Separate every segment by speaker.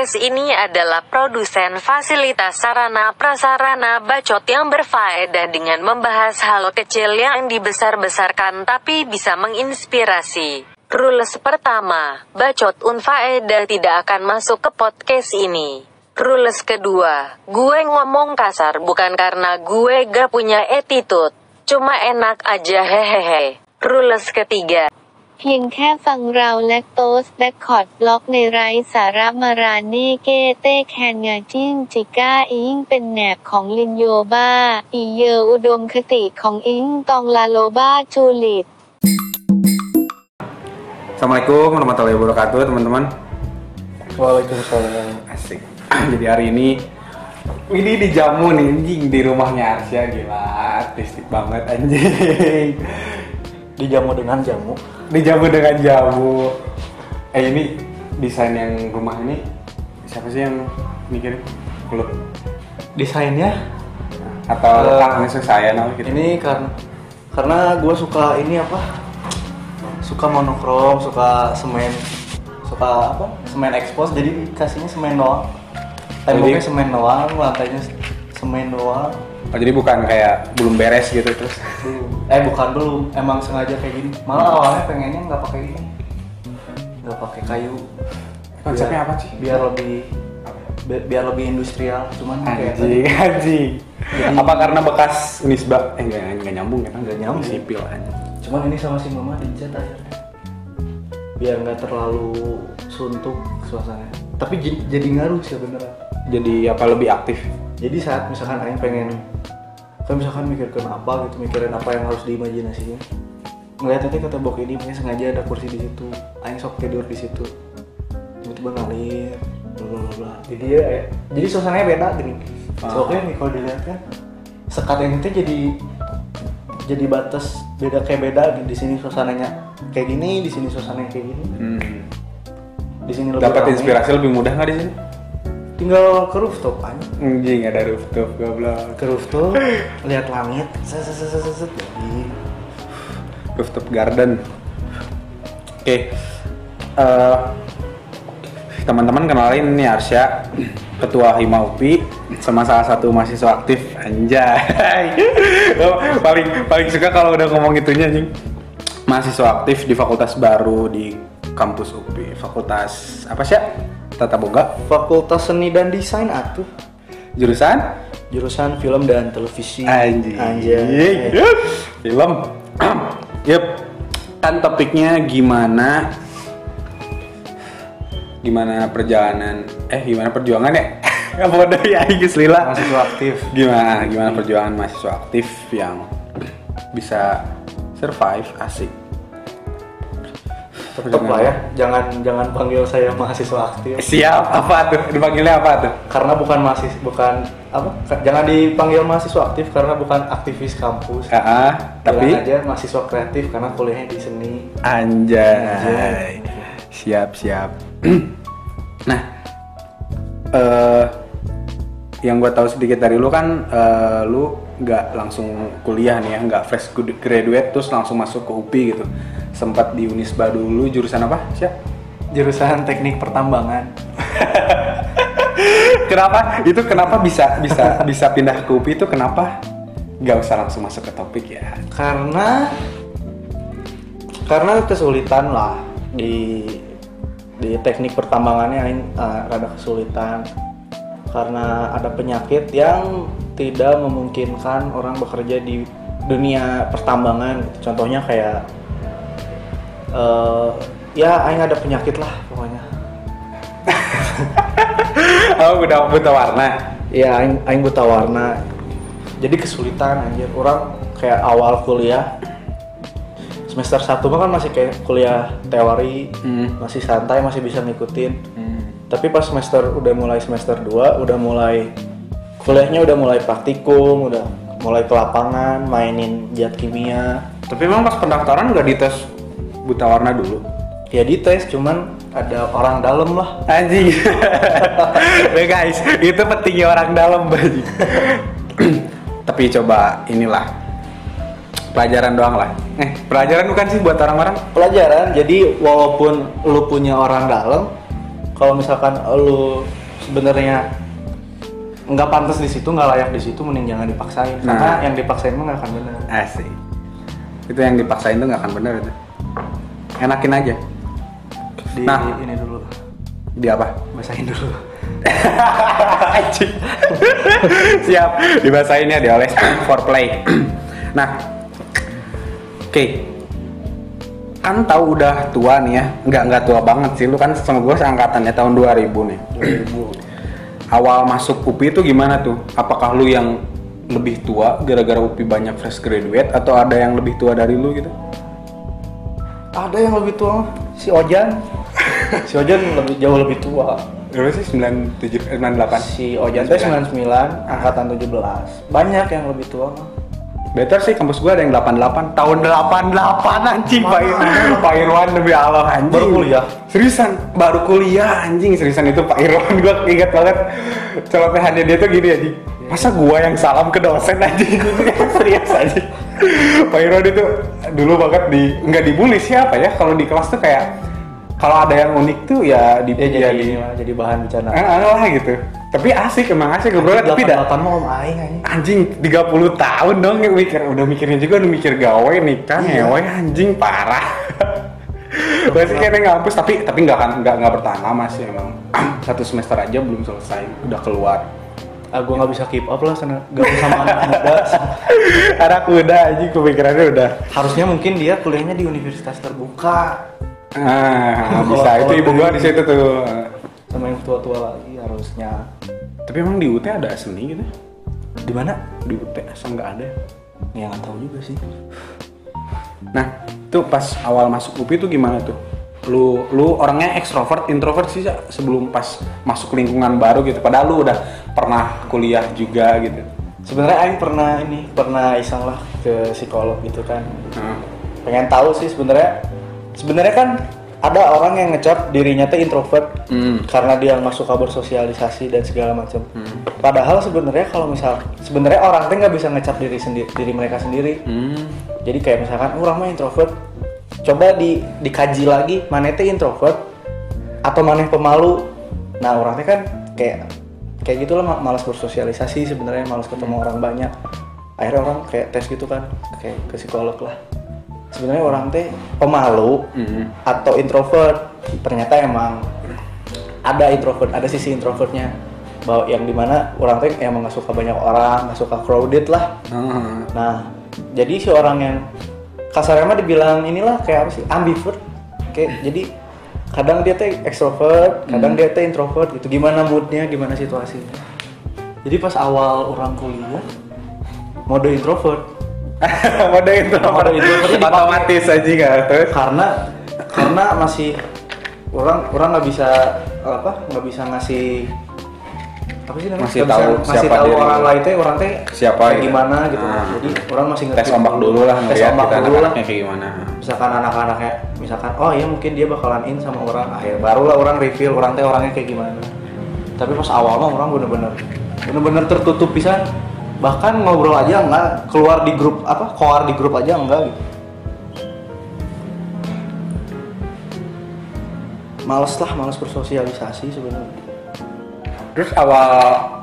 Speaker 1: Podcast ini adalah produsen fasilitas sarana prasarana bacot yang berfaedah dengan membahas hal kecil yang dibesar-besarkan tapi bisa menginspirasi. Rules pertama, bacot unfaedah tidak akan masuk ke podcast ini. Rules kedua, gue ngomong kasar bukan karena gue gak punya attitude. Cuma enak aja hehehe. Rules ketiga,
Speaker 2: เพียงแค่ฟังเราแลคโตสแบคคอร์ดบล็อกในไร้สาระมาราเน่เกเต้แคนงาจิ้งจิก้าอิงเป็นแหนบของลินโยบาอีเยออุดมคติของอิงตองลาโลบาจูลิต
Speaker 3: Assalamualaikum warahmatullahi wabarakatuh teman-teman
Speaker 4: Waalaikumsalam.
Speaker 3: Asik Jadi hari ini Ini dijamu nih anjing di rumahnya Arsya Gila artistik banget anjing
Speaker 4: Dijamu dengan jamu.
Speaker 3: Dijamu dengan jamu Eh ini desain yang rumah ini Siapa sih yang mikirin? Lu?
Speaker 4: Desainnya
Speaker 3: Atau uh, langsung saya nah, gitu
Speaker 4: ini karena karena gue suka ini apa? Suka monokrom, suka semen, suka apa? Semen expose. Jadi kasihnya semen doang. Temboknya
Speaker 3: Jadi-
Speaker 4: semen doang, lantainya semen doang.
Speaker 3: Oh jadi bukan kayak belum beres gitu terus
Speaker 4: Belum. Eh bukan belum, emang sengaja kayak gini. Malah awalnya pengennya nggak pakai ini, nggak pakai kayu.
Speaker 3: Konsepnya
Speaker 4: Biar-
Speaker 3: apa sih?
Speaker 4: Biar lebih bi- biar lebih industrial. Cuman kayak
Speaker 3: Anjing, Apa karena bekas Unisba? Eh enggak, enggak nyambung kan?
Speaker 4: Nggak nyambung.
Speaker 3: Sipil anjing
Speaker 4: Cuman ini sama si mama dicat akhirnya biar nggak terlalu suntuk suasananya. Tapi jadi ngaruh sih beneran.
Speaker 3: Jadi apa lebih aktif?
Speaker 4: Jadi saat misalkan Aing pengen kan misalkan mikirkan apa gitu, mikirin apa yang harus diimajinasikan. Ngeliat nanti kata bok ini mungkin sengaja ada kursi di situ, Aing sok tidur di situ. Tiba-tiba ngalir, bla bla bla, bla. Jadi ya, eh, jadi suasananya beda gini.
Speaker 3: Ah.
Speaker 4: Soalnya nih kalau dilihat kan sekat yang itu jadi jadi batas beda kayak beda gitu. di sini suasananya kayak gini, di sini suasananya kayak gini.
Speaker 3: Hmm.
Speaker 4: Di sini lebih
Speaker 3: Dapat
Speaker 4: ramai.
Speaker 3: inspirasi lebih mudah nggak di sini?
Speaker 4: Tinggal ke rooftop aja.
Speaker 3: Anjing ada rooftop goblok.
Speaker 4: Ke rooftop, lihat langit, set set set set set, set. jadi
Speaker 3: Rooftop garden. Oke. Eh, teman-teman kenalin nih Arsya, ketua Hima UPI sama salah satu mahasiswa aktif anjay. Oh, paling paling suka kalau udah ngomong itunya anjing. Mahasiswa aktif di fakultas baru di kampus UPI. Fakultas apa sih? Tata Boga.
Speaker 4: Fakultas Seni dan Desain atuh.
Speaker 3: Jurusan
Speaker 4: Jurusan film dan televisi.
Speaker 3: Anjing.
Speaker 4: Anjay.
Speaker 3: Film. Yep. Kan topiknya gimana gimana perjalanan eh gimana perjuangan ya? Bodoh ya Igis Lila.
Speaker 4: Mahasiswa aktif.
Speaker 3: Gimana gimana perjuangan mahasiswa aktif yang bisa survive asik.
Speaker 4: Tetap lah ya, jangan jangan panggil saya mahasiswa aktif.
Speaker 3: Siap, apa tuh? Dipanggilnya apa tuh?
Speaker 4: Karena bukan mahasiswa bukan apa? Jangan dipanggil mahasiswa aktif karena bukan aktivis kampus.
Speaker 3: Ah, ah, tapi
Speaker 4: Bilang aja mahasiswa kreatif karena kuliahnya di seni.
Speaker 3: Anjay.
Speaker 4: Anjay.
Speaker 3: Siap, siap. eh yang gue tahu sedikit dari lu kan, eh, lu nggak langsung kuliah nih ya, nggak fresh grad- graduate terus langsung masuk ke UPI gitu. Sempat di Unisba dulu jurusan apa? Siap.
Speaker 4: Jurusan teknik pertambangan.
Speaker 3: kenapa? Itu kenapa bisa bisa bisa pindah ke UPI itu kenapa? Gak usah langsung masuk ke topik ya.
Speaker 4: karena karena kesulitan lah di di teknik pertambangannya aing uh, rada kesulitan karena ada penyakit yang tidak memungkinkan orang bekerja di dunia pertambangan gitu. contohnya kayak eh, ya aing ada penyakit lah pokoknya
Speaker 3: oh, udah buta warna.
Speaker 4: ya aing, aing buta warna jadi kesulitan anjir orang kayak awal kuliah semester 1 mah kan masih kayak kuliah teori
Speaker 3: Hmm.
Speaker 4: masih santai masih bisa ngikutin tapi pas semester udah mulai semester 2 udah mulai kuliahnya udah mulai praktikum udah mulai ke lapangan mainin zat kimia
Speaker 3: Tapi emang pas pendaftaran nggak dites buta warna dulu?
Speaker 4: ya dites cuman ada orang dalam lah
Speaker 3: Anjing. Nah guys, itu pentingnya orang dalam. Tapi coba inilah pelajaran doang lah. Eh, pelajaran bukan sih buat orang-orang?
Speaker 4: pelajaran jadi walaupun lu punya orang dalam kalau misalkan lu sebenarnya nggak pantas di situ nggak layak di situ mending jangan dipaksain
Speaker 3: Nah.
Speaker 4: karena yang dipaksain mah nggak akan benar
Speaker 3: Asik. Itu yang dipaksain tuh nggak akan bener itu. Enakin aja.
Speaker 4: di
Speaker 3: Nah.
Speaker 4: ini dulu
Speaker 3: Di apa?
Speaker 4: basahin dulu.
Speaker 3: Siap, dibasahin ya dioles foreplay. nah, oke. Kan tahu udah tua nih ya. Nggak nggak tua banget sih. Lu kan sama gue seangkatannya tahun 2000 nih.
Speaker 4: 2000
Speaker 3: Awal masuk UPI itu gimana tuh? Apakah lu yang lebih tua gara-gara UPI banyak fresh graduate atau ada yang lebih tua dari lu gitu?
Speaker 4: ada yang lebih tua si Ojan si Ojan lebih jauh lebih tua
Speaker 3: Berapa sih? 97 eh, 98.
Speaker 4: si Ojan teh 99 angkatan 17 banyak yang lebih tua mah
Speaker 3: Better sih kampus gua ada yang 88 tahun 88 anjing. Pak Irwan Pak Irwan. Demi Allah anjing.
Speaker 4: Baru kuliah?
Speaker 3: seriusan baru kuliah anjing. Seriusan itu Pak Irwan gua ingat banget. Celotehannya dia tuh gini anjing. Masa gua yang salam ke dosen anjing? Serius anjing. Pak Irwan itu dulu banget di nggak dibully siapa ya. Kalau di kelas tuh kayak kalau ada yang unik tuh ya di
Speaker 4: dia jadi
Speaker 3: ya
Speaker 4: ini
Speaker 3: di
Speaker 4: mah, jadi bahan bercanda
Speaker 3: eh, lah gitu tapi asik emang asik ngobrol tapi dah
Speaker 4: 88 mah om aing anjing
Speaker 3: Anjing 30 tahun dong mikir udah mikirnya juga udah mikir gawe nikah
Speaker 4: Iya.
Speaker 3: ngewe anjing parah. Berarti kayaknya ngampus tapi tapi nggak kan nggak nggak bertahan lama sih emang satu semester aja belum selesai udah keluar.
Speaker 4: ah gue nggak bisa keep up lah sana gabung sama anak muda
Speaker 3: Anak udah anjing kepikirannya udah.
Speaker 4: harusnya mungkin dia kuliahnya di universitas terbuka
Speaker 3: Ah bisa itu ibu gua di situ tuh.
Speaker 4: sama yang tua-tua lagi harusnya
Speaker 3: Tapi emang di UT ada seni gitu?
Speaker 4: di mana
Speaker 3: Di UT asal nggak ada.
Speaker 4: ya nggak tahu juga sih
Speaker 3: Nah, tuh pas awal masuk UPI tuh gimana tuh? Lu lu orangnya ekstrovert, introvert sih sebelum pas masuk lingkungan baru gitu. Padahal lu udah pernah kuliah juga gitu.
Speaker 4: sebenarnya Aing pernah ini pernah iseng lah ke psikolog gitu kan
Speaker 3: Nah,
Speaker 4: pengen tahu sih sebenarnya sebenarnya kan ada orang yang ngecap dirinya teh introvert
Speaker 3: Hmm.
Speaker 4: karena dia nggak suka bersosialisasi dan segala macam.
Speaker 3: Hmm.
Speaker 4: Padahal sebenarnya kalau misal sebenarnya orang teh nggak bisa ngecap diri sendiri diri mereka sendiri.
Speaker 3: Hmm.
Speaker 4: Jadi kayak misalkan "Oh, orang mah introvert, coba di dikaji lagi mana teh introvert atau mana pemalu. Nah orang teh kan kayak kayak gitulah ma- malas bersosialisasi sebenarnya malas ketemu orang banyak. Akhirnya orang kayak tes gitu kan kayak ke psikolog lah. Sebenarnya orang teh pemalu
Speaker 3: Hmm.
Speaker 4: atau introvert ternyata emang ada introvert ada sisi introvertnya bahwa yang di mana orang teh emang nggak suka banyak orang nggak suka crowded lah
Speaker 3: Ah.
Speaker 4: Nah, jadi si orang yang kasarnya mah dibilang inilah kayak apa sih ambivert. Kayak jadi kadang dia teh extrovert, kadang dia teh introvert gitu. Gimana moodnya, gimana situasinya. Jadi pas awal orang kuliah mode introvert
Speaker 3: Mode itu
Speaker 4: Mode dipakai.
Speaker 3: otomatis aja kan terus.
Speaker 4: karena karena masih orang orang nggak bisa apa nggak bisa ngasih apa sih namanya
Speaker 3: Masih
Speaker 4: Nggak
Speaker 3: tahu
Speaker 4: bisa
Speaker 3: siapa
Speaker 4: tahu orang lain teh orang teh
Speaker 3: Siapa
Speaker 4: kayak
Speaker 3: gitu.
Speaker 4: gimana gitu
Speaker 3: Ah.
Speaker 4: jadi orang masih ngerti
Speaker 3: Tes ombak dulu lah
Speaker 4: tes ombak
Speaker 3: kita
Speaker 4: dulu lah
Speaker 3: kayak gimana.
Speaker 4: misalkan anak-anaknya misalkan oh iya mungkin dia bakalan in sama orang akhir barulah orang reveal orang teh orangnya kayak gimana tapi pas awal mah orang bener-bener bener-bener tertutup pisan bahkan ngobrol aja enggak keluar di grup apa keluar di grup aja enggak gitu males lah males bersosialisasi sebenarnya
Speaker 3: Terus awal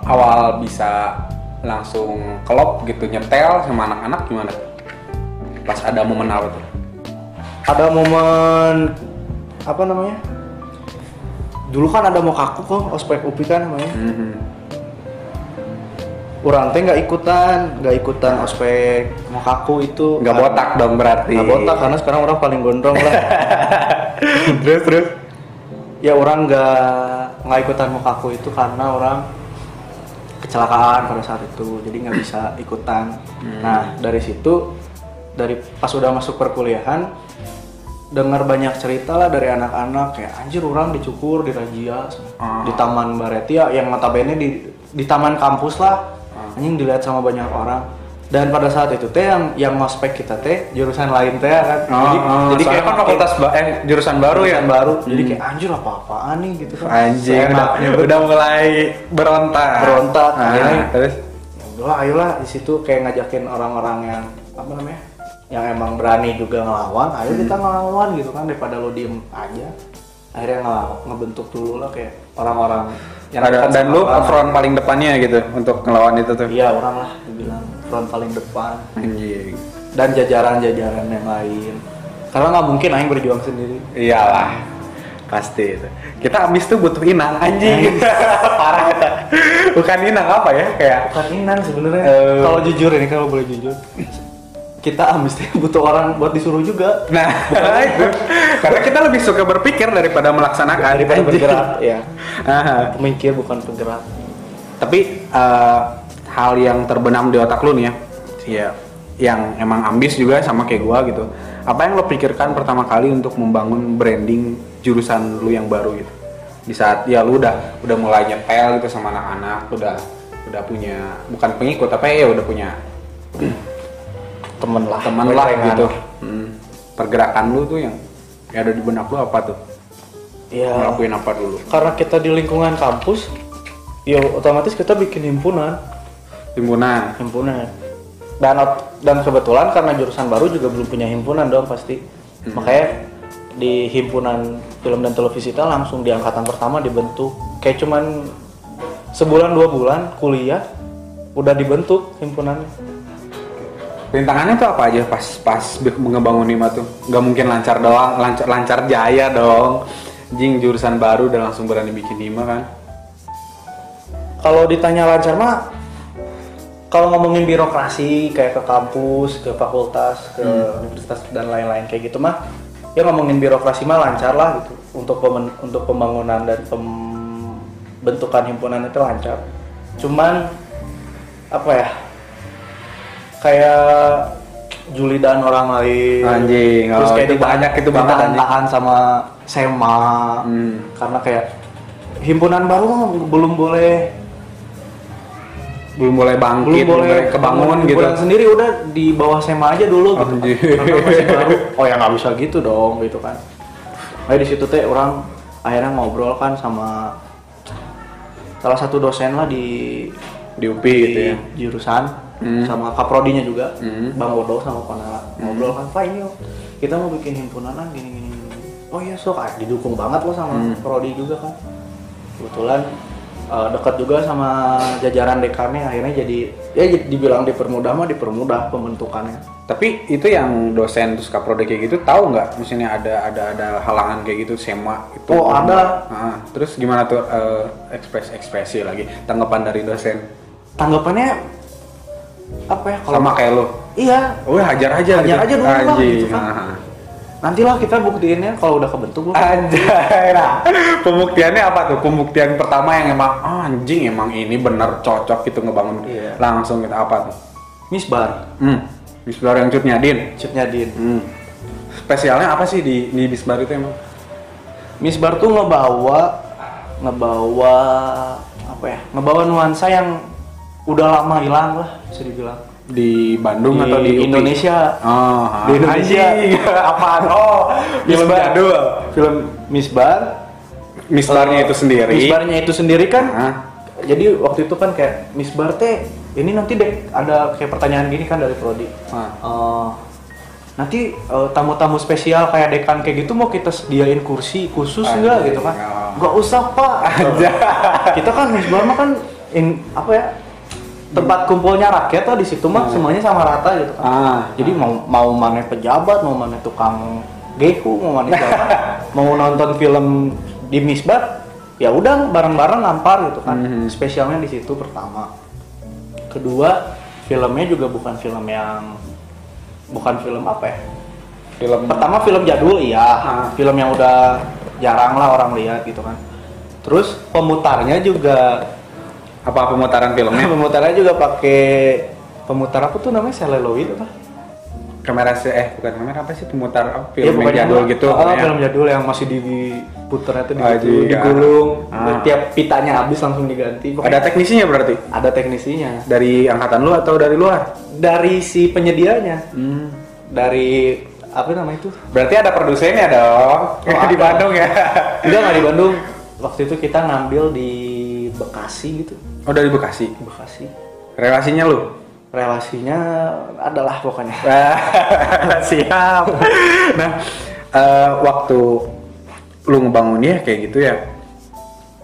Speaker 3: awal bisa langsung klop gitu nyetel sama anak-anak gimana? Pas ada momen apa tuh?
Speaker 4: ada momen apa namanya dulu kan ada mau kaku kok ospek upi kan namanya
Speaker 3: Mhm.
Speaker 4: Orang teh nggak ikutan nggak ikutan ospek mau kaku itu
Speaker 3: Nggak botak dong berarti.
Speaker 4: nggak botak karena sekarang orang paling gondrong lah
Speaker 3: terus terus.
Speaker 4: ya orang nggak nggak ikutan mau kaku itu karena orang kecelakaan pada saat itu jadi nggak bisa ikutan nah dari situ dari pas udah masuk perkuliahan dengar banyak cerita lah dari anak-anak kayak anjir orang dicukur di razia
Speaker 3: Ah.
Speaker 4: di taman Baretia yang notabene di di taman kampus lah anjing dilihat sama banyak orang. Dan pada saat itu teh yang yang ngospek kita teh jurusan lain teh kan?
Speaker 3: Oh,
Speaker 4: jadi
Speaker 3: oh,
Speaker 4: jadi kayak
Speaker 3: kan fakultas ba- eh jurusan baru ya.
Speaker 4: jurusan baru. Jadi
Speaker 3: Hmm.
Speaker 4: kayak anjir apa apaan nih? Gitu kan.
Speaker 3: Anjing, udah, udah mulai berontak.
Speaker 4: Berontak,
Speaker 3: Ah,
Speaker 4: akhirnya.
Speaker 3: terus?
Speaker 4: Udah ayolah. Di situ kayak ngajakin orang-orang yang apa namanya yang emang berani juga ngelawan ayo kita ngelawan gitu kan. Daripada lo diem aja. Akhirnya ngelawan ngebentuk dulu lah kayak orang-orang yang
Speaker 3: ada dan lu front paling depannya gitu untuk ngelawan itu tuh.
Speaker 4: iya orang lah dibilang front paling depan
Speaker 3: Anjing.
Speaker 4: dan jajaran-jajaran yang lain karena nggak mungkin Aing berjuang sendiri
Speaker 3: Iyalah. Pasti itu. Kita abis tuh butuh inang anjing. Parah eta. Bukan inang apa ya? Kayak
Speaker 4: bukan inang sebenarnya
Speaker 3: Eh.
Speaker 4: kalau jujur ini kalau boleh jujur kita ambis teh butuh orang buat disuruh juga
Speaker 3: Nah, itu. Karena kita lebih suka berpikir daripada melaksanakan.
Speaker 4: daripada bergerak ya
Speaker 3: Aha.
Speaker 4: pemikir bukan penggerak
Speaker 3: Tapi eh, hal yang terbenam di otak lu nih ya, ya yang emang ambis juga sama kayak gua gitu. Apa yang lo pikirkan pertama kali untuk membangun branding jurusan lu yang baru gitu? Di saat ya lu udah udah mulai nyepel gitu sama anak-anak, udah udah punya bukan pengikut tapi ya udah punya
Speaker 4: temen lah
Speaker 3: teman lah gitu. Hmm. Pergerakan lu tuh yang yang ada di benak lu apa tuh?
Speaker 4: ya
Speaker 3: Ngelakuin apa dulu?
Speaker 4: karena kita di lingkungan kampus ya otomatis kita bikin himpunan
Speaker 3: Timbunan.
Speaker 4: himpunan dan dan kebetulan karena jurusan baru juga belum punya himpunan dong pasti makanya di himpunan film dan televisi kita langsung di angkatan pertama dibentuk kayak cuman sebulan dua bulan kuliah udah dibentuk himpunannya
Speaker 3: Rintangannya tuh apa aja pas pas ngebangun Hima tuh? Nggak mungkin lancar doang, lancar lancar jaya dong. Jing jurusan baru udah langsung berani bikin Hima kan?
Speaker 4: kalau ditanya lancar mah kalau ngomongin birokrasi kayak ke kampus, ke fakultas, ke universitas dan lain-lain kayak gitu mah ya ngomongin birokrasi mah lancar lah gitu untuk pemen- untuk pembangunan dan pembentukan himpunan itu lancar. Cuman apa ya? Kayak julidan orang lain.
Speaker 3: Anjing, oh, itu
Speaker 4: ditahan-
Speaker 3: banyak itu banget,
Speaker 4: ditahan-tahan sama SEMA
Speaker 3: Hmm.
Speaker 4: karena kayak himpunan baru belum boleh
Speaker 3: Belum boleh bangkit,
Speaker 4: belum boleh
Speaker 3: kebangun gitu.
Speaker 4: sendiri udah di bawah SEMA aja dulu gitu kan. Masih baru oh ya nggak bisa gitu dong gitu kan Nah di situ teh orang akhirnya ngobrol kan sama salah satu dosen lah di
Speaker 3: Di UPI gitu ya.
Speaker 4: jurusan
Speaker 3: Hmm.
Speaker 4: sama kaprodinya juga
Speaker 3: Hmm.
Speaker 4: bang Wodo sama Panala ngobrol kan pak ini kita mau bikin himpunanan gini gini gini oh iya sok ah, didukung banget lo sama
Speaker 3: Hmm.
Speaker 4: prodi juga kan kebetulan eh, dekat juga sama jajaran dekannya akhirnya jadi ya dibilang dipermudah mah dipermudah pembentukannya
Speaker 3: Tapi itu yang dosen terus kaprodi kayak gitu tahu nggak? Misalnya ada ada ada halangan kayak gitu sema itu.
Speaker 4: Oh, ada.
Speaker 3: Ah, terus gimana tuh eh, ekspres ekspresi lagi tanggapan dari dosen?
Speaker 4: tanggapannya apa ya
Speaker 3: Sama kayak lo.
Speaker 4: iya
Speaker 3: Wah hajar aja
Speaker 4: Hajar aja dulu lah, gitu kan.
Speaker 3: Ah.
Speaker 4: nantilah kita buktiinnya kalau udah kebentuk lo
Speaker 3: Anjay, nah, pembuktiannya apa tuh? Pembuktian pertama yang emang "Ah, anjing emang ini bener cocok gitu ngebangun
Speaker 4: Iya.
Speaker 3: langsung gitu apa tuh?
Speaker 4: misbar
Speaker 3: Hmm, Bisbar yang cutnya Din.
Speaker 4: cutnya din
Speaker 3: Hmm. Spesialnya apa sih di di Bisbar itu emang?
Speaker 4: Misbar tuh ngebawa ngebawa apa ya ngebawa nuansa yang udah lama hilang lah bisa dibilang
Speaker 3: Di Bandung
Speaker 4: Di
Speaker 3: atau di UPI?
Speaker 4: Indonesia.
Speaker 3: Oh,
Speaker 4: Di Indonesia.
Speaker 3: anjing. apaan? Oh, film
Speaker 4: Misbar.
Speaker 3: jadul.
Speaker 4: film Misbar
Speaker 3: Misbarnya itu sendiri.
Speaker 4: Misbarnya itu sendiri kan
Speaker 3: Hah?
Speaker 4: jadi waktu itu kan kayak Misbar teh ini nanti deh ada kayak pertanyaan gini kan dari Prodi
Speaker 3: Ah.
Speaker 4: Eh, nanti eh, tamu-tamu spesial kayak dekan kayak gitu mau kita sediain kursi khusus enggak gitu kan
Speaker 3: oh.
Speaker 4: nggak usah pak
Speaker 3: Aja.
Speaker 4: kita kan Misbar mah kan in, apa ya tempat kumpulnya rakyat lah di situ mah semuanya sama rata gitu. Kan
Speaker 3: Ah.
Speaker 4: jadi mau mau mana pejabat mau mana tukang gehu mau mana siapa. Mau nonton film di Misbar ya udah bareng-bareng ngampar gitu kan.
Speaker 3: Mhm.
Speaker 4: spesialnya di situ pertama. Kedua filmnya juga bukan film yang bukan film apa ya?
Speaker 3: Film
Speaker 4: pertama film jadul iya.
Speaker 3: Ah.
Speaker 4: film yang udah jarang lah orang lihat gitu kan. Terus pemutarnya juga
Speaker 3: apa pemutaran filmnya?
Speaker 4: pemutarnya juga pakai pemutar apa tuh namanya? Celluloid apa?
Speaker 3: Kamera se eh bukan kamera apa sih pemutar apa,
Speaker 4: Iya,
Speaker 3: film yang
Speaker 4: pokoknya
Speaker 3: jadul gitu
Speaker 4: ah,
Speaker 3: pokoknya.
Speaker 4: film jadul yang masih diputernya tuh
Speaker 3: Ah,
Speaker 4: gitu,
Speaker 3: iya.
Speaker 4: digulung.
Speaker 3: Ah.
Speaker 4: tiap pitanya habis langsung diganti.
Speaker 3: Ada
Speaker 4: Pokoknya
Speaker 3: teknisinya berarti?
Speaker 4: Ada teknisinya.
Speaker 3: Dari angkatan lu atau dari luar?
Speaker 4: Dari si penyedianya.
Speaker 3: Hmm.
Speaker 4: dari apa namanya itu?
Speaker 3: Berarti ada produsennya dong.
Speaker 4: Oh,
Speaker 3: di
Speaker 4: ada.
Speaker 3: Bandung ya.
Speaker 4: Enggak nggak di Bandung. Waktu itu kita ngambil di Bekasi gitu.
Speaker 3: Oh dari Bekasi?
Speaker 4: Bekasi.
Speaker 3: Relasinya lu?
Speaker 4: Relasinya adalah pokoknya.
Speaker 3: Siap. Nah eh, waktu lu ngebangunnya kayak gitu ya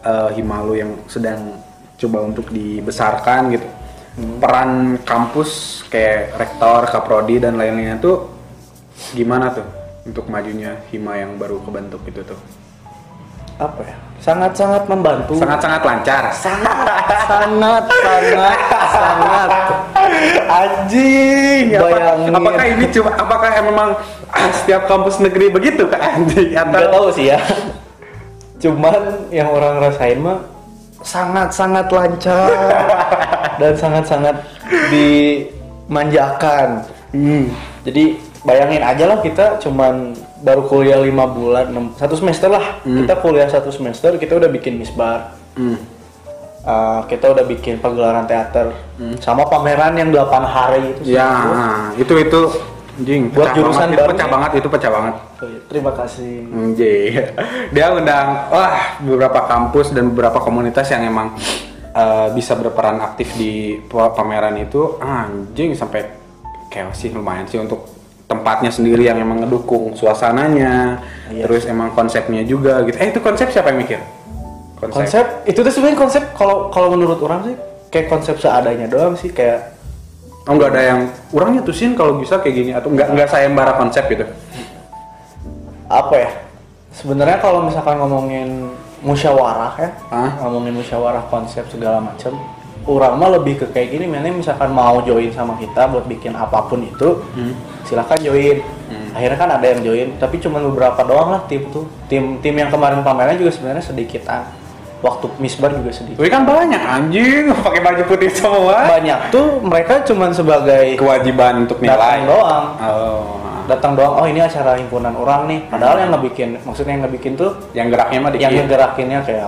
Speaker 3: eh, Himalu yang sedang coba untuk dibesarkan gitu. Peran kampus kayak rektor, kaprodi dan lain-lainnya tuh gimana tuh untuk majunya Hima yang baru kebentuk itu tuh
Speaker 4: apa ya? Sangat-sangat membantu.
Speaker 3: Sangat-sangat lancar.
Speaker 4: Sangat sangat sangat. Sangat
Speaker 3: anjing
Speaker 4: Bayangin.
Speaker 3: apakah ini cuma apakah memang setiap kampus negeri begitu? Kak anjing atau
Speaker 4: tahu sih ya. Cuman yang orang rasain mah sangat sangat lancar. Dan sangat sangat dimanjakan.
Speaker 3: Hmm.
Speaker 4: jadi bayangin aja lah kita cuman baru kuliah lima bulan enam- satu semester lah. Kita kuliah satu semester kita udah bikin misbar
Speaker 3: Hmm.
Speaker 4: Uh, kita udah bikin pagelaran teater. Sama pameran yang 8 hari itu
Speaker 3: Ya,
Speaker 4: seminggu.
Speaker 3: itu itu. Anjing
Speaker 4: Buat jurusan
Speaker 3: banget, itu pecah banget, itu pecah banget.
Speaker 4: Oh iya, terima kasih.
Speaker 3: Anjing. Dia undang wah beberapa kampus dan beberapa komunitas yang emang eh, bisa berperan aktif di pa- pameran itu. Anjing sampai kayak sih lumayan sih untuk tempatnya sendiri yang emang ngedukung suasananya,
Speaker 4: Iya.
Speaker 3: terus emang konsepnya juga gitu. Eh itu konsep siapa yang mikir?
Speaker 4: konsep itu tuh sebenarnya konsep kalau kalau menurut orang sih kayak konsep seadanya doang sih kayak
Speaker 3: Oh nggak ada yang orang nyetusin kalau bisa kayak gini atau nggak nggak sayembara konsep gitu?
Speaker 4: apa ya sebenarnya kalau misalkan ngomongin musyawarah ya
Speaker 3: Hah?
Speaker 4: ngomongin musyawarah konsep segala macam orang mah lebih ke kayak gini mana misalkan mau join sama kita buat bikin apa pun itu silahkan join. Akhirnya kan ada yang join tapi cuma beberapa doang lah tim tuh. Tim tim yang kemarin pameran juga sebenarnya sedikitan. Waktu misbar juga sedikit
Speaker 3: Tapi kan banyak anjing. Pakai baju putih semua.
Speaker 4: banyak tuh mereka cuma sebagai
Speaker 3: Kewajiban untuk
Speaker 4: datang
Speaker 3: nilai.
Speaker 4: doang.
Speaker 3: Oh.
Speaker 4: datang doang oh ini acara himpunan orang nih. Padahal yang ngebikin maksudnya yang ngebikin tuh
Speaker 3: Yang geraknya mah dikit.
Speaker 4: yang ngegerakinnya kayak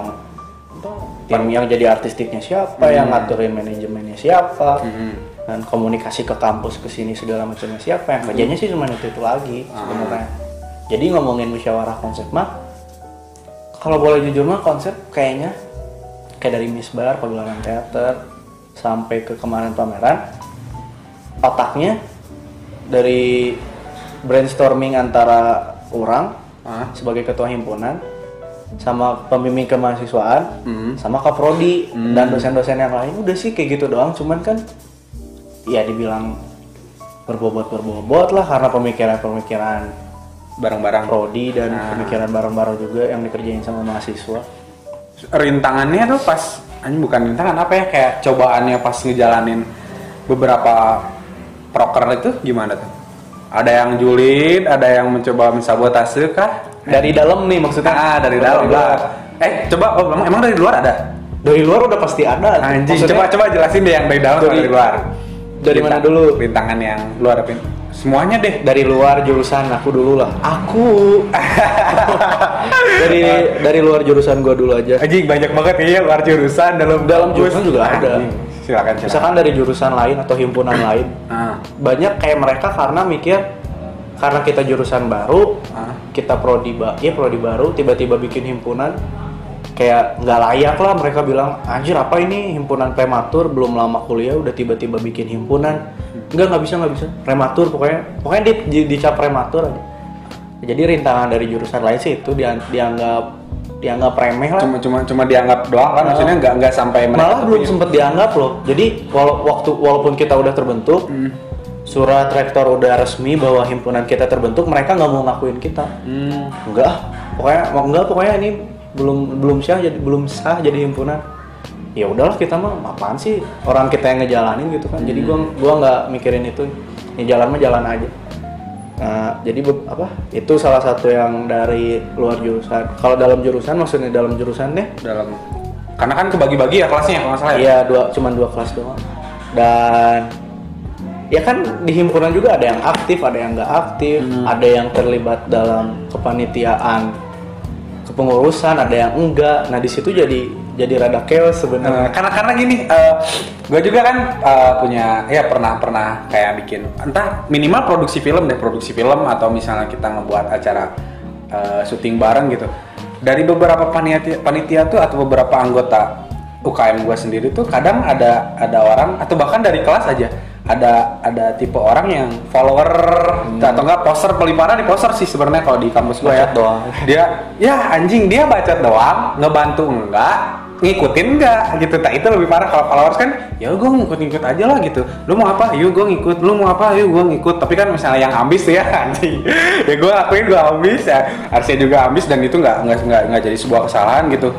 Speaker 4: tim yang jadi artistiknya siapa yang ngaturin manajemennya siapa
Speaker 3: Hmm.
Speaker 4: dan komunikasi ke kampus ke sini segala macamnya siapa yang kerjanya sih cuma itu itu lagi sebenarnya jadi ngomongin musyawarah konsep mah kalau boleh jujur mah konsep kayaknya kayak dari misbar pagelaran teater sampai ke kemarin pameran otaknya dari brainstorming antara orang
Speaker 3: Ah.
Speaker 4: sebagai ketua himpunan sama pembimbing kemahasiswaan
Speaker 3: Hmm.
Speaker 4: sama kaprodi dan dosen-dosen yang lain udah sih kayak gitu doang cuman kan ya dibilang berbobot berbobot lah karena pemikiran-pemikiran
Speaker 3: Barang-barang.
Speaker 4: prodi dan
Speaker 3: Nah.
Speaker 4: pemikiran bareng-bareng juga yang dikerjain sama mahasiswa
Speaker 3: Rintangannya tuh pas anjing bukan rintangan apa ya kayak cobaannya pas ngejalanin beberapa proker itu gimana tuh? Ada yang julid, ada yang mencoba mensabotase kah?
Speaker 4: Dari dalam nih maksudnya
Speaker 3: Ah, dari dalam lah. Eh, coba oh, emang, emang dari luar ada?
Speaker 4: dari luar udah pasti ada
Speaker 3: Anjing,
Speaker 4: Maksudnya,
Speaker 3: coba coba jelasin deh yang dari dalam
Speaker 4: Dari-
Speaker 3: dari luar.
Speaker 4: dari mana
Speaker 3: Rintang-
Speaker 4: dulu?
Speaker 3: Rintangan yang luar apa? Semuanya deh.
Speaker 4: dari luar jurusan aku dulu lah aku dari dari luar jurusan gua dulu aja
Speaker 3: Anjing banyak banget ya luar jurusan dalam
Speaker 4: Dalam jurusan juga ada.
Speaker 3: Anjing, Silakan silakan.
Speaker 4: misalkan dari jurusan lain atau himpunan lain
Speaker 3: Ah,
Speaker 4: banyak kayak mereka karena mikir karena kita jurusan baru
Speaker 3: ah.
Speaker 4: kita prodi ba ya prodi baru tiba-tiba bikin himpunan kayak nggak layak lah mereka bilang anjir apa ini? Himpunan prematur belum lama kuliah udah tiba-tiba bikin himpunan. Nggak nggak bisa nggak bisa. Prematur pokoknya pokoknya di, di, dicap prematur aja. Jadi rintangan dari jurusan lain sih itu dia, dianggap dianggap remeh lah.
Speaker 3: Cuma cuma cuma dianggap doang kan, maksudnya nggak nggak sampai
Speaker 4: malah belum
Speaker 3: punya-
Speaker 4: sempet dianggap loh. Jadi wala- waktu walaupun kita udah terbentuk
Speaker 3: Hmm.
Speaker 4: Surat rektor udah resmi bahwa himpunan kita terbentuk mereka nggak mau ngakuin kita.
Speaker 3: Hmm.
Speaker 4: enggak pokoknya mau enggak pokoknya ini belum belum sah jadi belum sah jadi himpunan. Ya udahlah kita mah apaan sih? Orang kita yang ngejalanin gitu kan. Jadi gua gua nggak mikirin itu. Ya jalan mah jalan aja. Nah jadi apa itu salah satu yang dari luar jurusan. Kalau dalam jurusan maksudnya dalam jurusan deh
Speaker 3: dalam karena kan kebagi-bagi ya kelasnya kalau nggak salah ya.
Speaker 4: Iya dua cuman dua kelas doang. Dan ya kan di himpunan juga ada yang aktif ada yang nggak aktif ada yang terlibat dalam kepanitiaan kepengurusan ada yang enggak. Nah di situ jadi jadi rada chaos
Speaker 3: Eh,
Speaker 4: sebenarnya
Speaker 3: karena karena gini, gue juga kan eh, punya ya pernah pernah kayak bikin entah minimal produksi film deh produksi film atau misalnya kita ngebuat acara eh, syuting bareng gitu. Dari beberapa panitia panitia tuh atau beberapa anggota UKM gue sendiri tuh kadang ada ada orang atau bahkan dari kelas aja ada ada tipe orang yang follower atau enggak poster paling parah di poster sih sebenarnya kalau di kampus gue ya.
Speaker 4: Doang.
Speaker 3: dia ya anjing dia bacot doang ngebantu enggak ngikutin enggak gitu. Tak itu lebih parah kalau followers kan ya gue ngikut-ngikut aja lah gitu. Lu mau apa? Yuk gue ngikut. Lu mau apa? Yuk gue ngikut. Tapi kan misalnya yang ambis tuh ya anjing. Ya gue akuin gue ambis ya. Harusnya juga ambis dan itu nggak nggak nggak nggak jadi sebuah kesalahan gitu.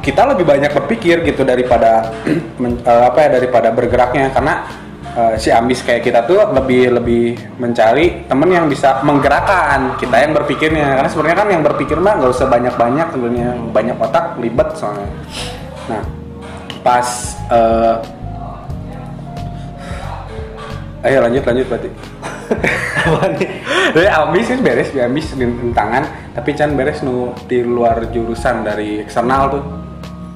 Speaker 3: Kita lebih banyak berpikir gitu daripada men- eh, apa ya daripada bergeraknya. Karena eh, si ambis kayak kita tuh lebih lebih mencari temen yang bisa menggerakkan kita yang berpikirnya karena sebenarnya kan yang berpikir mah nggak usah banyak banyak sebenarnya banyak otak libet soalnya nah pas eh, ayo lanjut lanjut berarti? Jadi ambis kan beres, ambis di tangan, tapi Chan beres nu di luar jurusan dari eksternal tuh.